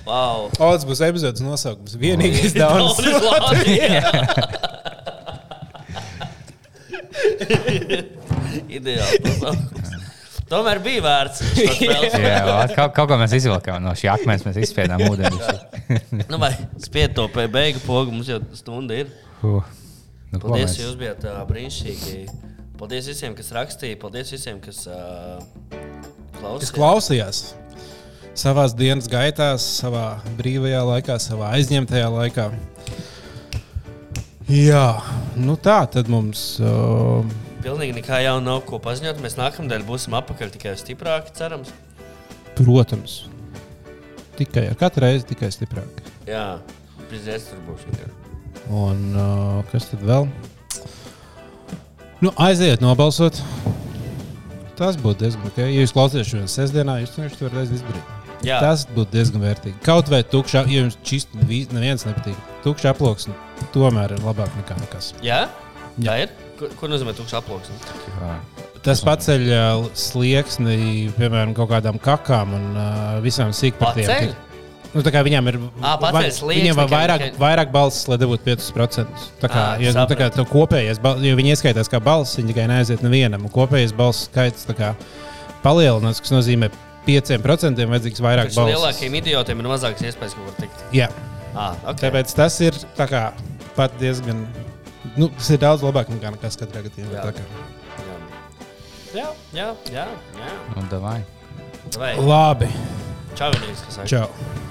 wow.
O, tas būs epizodes nosaukums. Vienīgais.
Daunis Latvijā. Ideāli. Tomēr bija vērts.
Jā, kaut, kaut ko mēs izvilkām no šī akmens, mēs izspiedām ūdeni.
Nu, vai spied to pie beigu pogu, mums jau stunda ir.
Uh, nu,
Paldies, jūs bijāt uh, brīnišķīgi. Paldies visiem, kas rakstīja. Paldies visiem, kas uh, klausījās.
klausījās savā dienas gaitā, savā brīvajā laikā, savā aizņemtajā laikā. Jā, nu tā tad mums. Uh,
Pilnīgi nekā jauna nav ko paziņot. Mēs nākamnedēļ būsim apakaļ tikai stiprāki, cerams.
protams, tikai ar katru reizi tikai stiprāk.
Jā, prezidents tur būs.
Un uh, kas tad vēl? Nu, aiziet, nobalsot. Tas būtu diezgan ok. Ja jūs klausāties šodien sestdienā, jūs to varat izdarīt.
Jā.
Tas būtu diezgan vērtīgi. Kaut vai tukšā, ja jums šis neviens nepatīk, tukšs aploksne tomēr ir labāk nekā nekas.
Jā? Tā ir. Ko, ko nozīmē tukšs aploksne?
Tas paceļ slieksni, piemēram, kaut kādām kakām un visām sīkpatiem. Nu, tā kā viņam ir
Ā, paceļ slieksni,
viņiem
ka-
vairāk,
ka-
vairāk balss, lai dabūtu 5%. Tā kā,
Ā,
ja, nu, tā kā tev kopējais, jo viņi ieskaitās kā balss, viņi tikai neaiziet nevienam. Kopējais balss skaits kā palielinās, kas nozīmē 5% vajadzīgs vairāk balss.
lielākiem idiotiem ir mazākas iespējas kaut kur tikt.
Jā,
Ah, okay.
tāpēc tas ir tā kā pat diezgan. Nu, tas ir daudz labāk nekā nekas katrā gadījumā.
Jā.
kā.
Jā, jā, jā. jā.
Nu, davai.
Vai,
Labi,
čau, Vinīs, kas saka.
čau.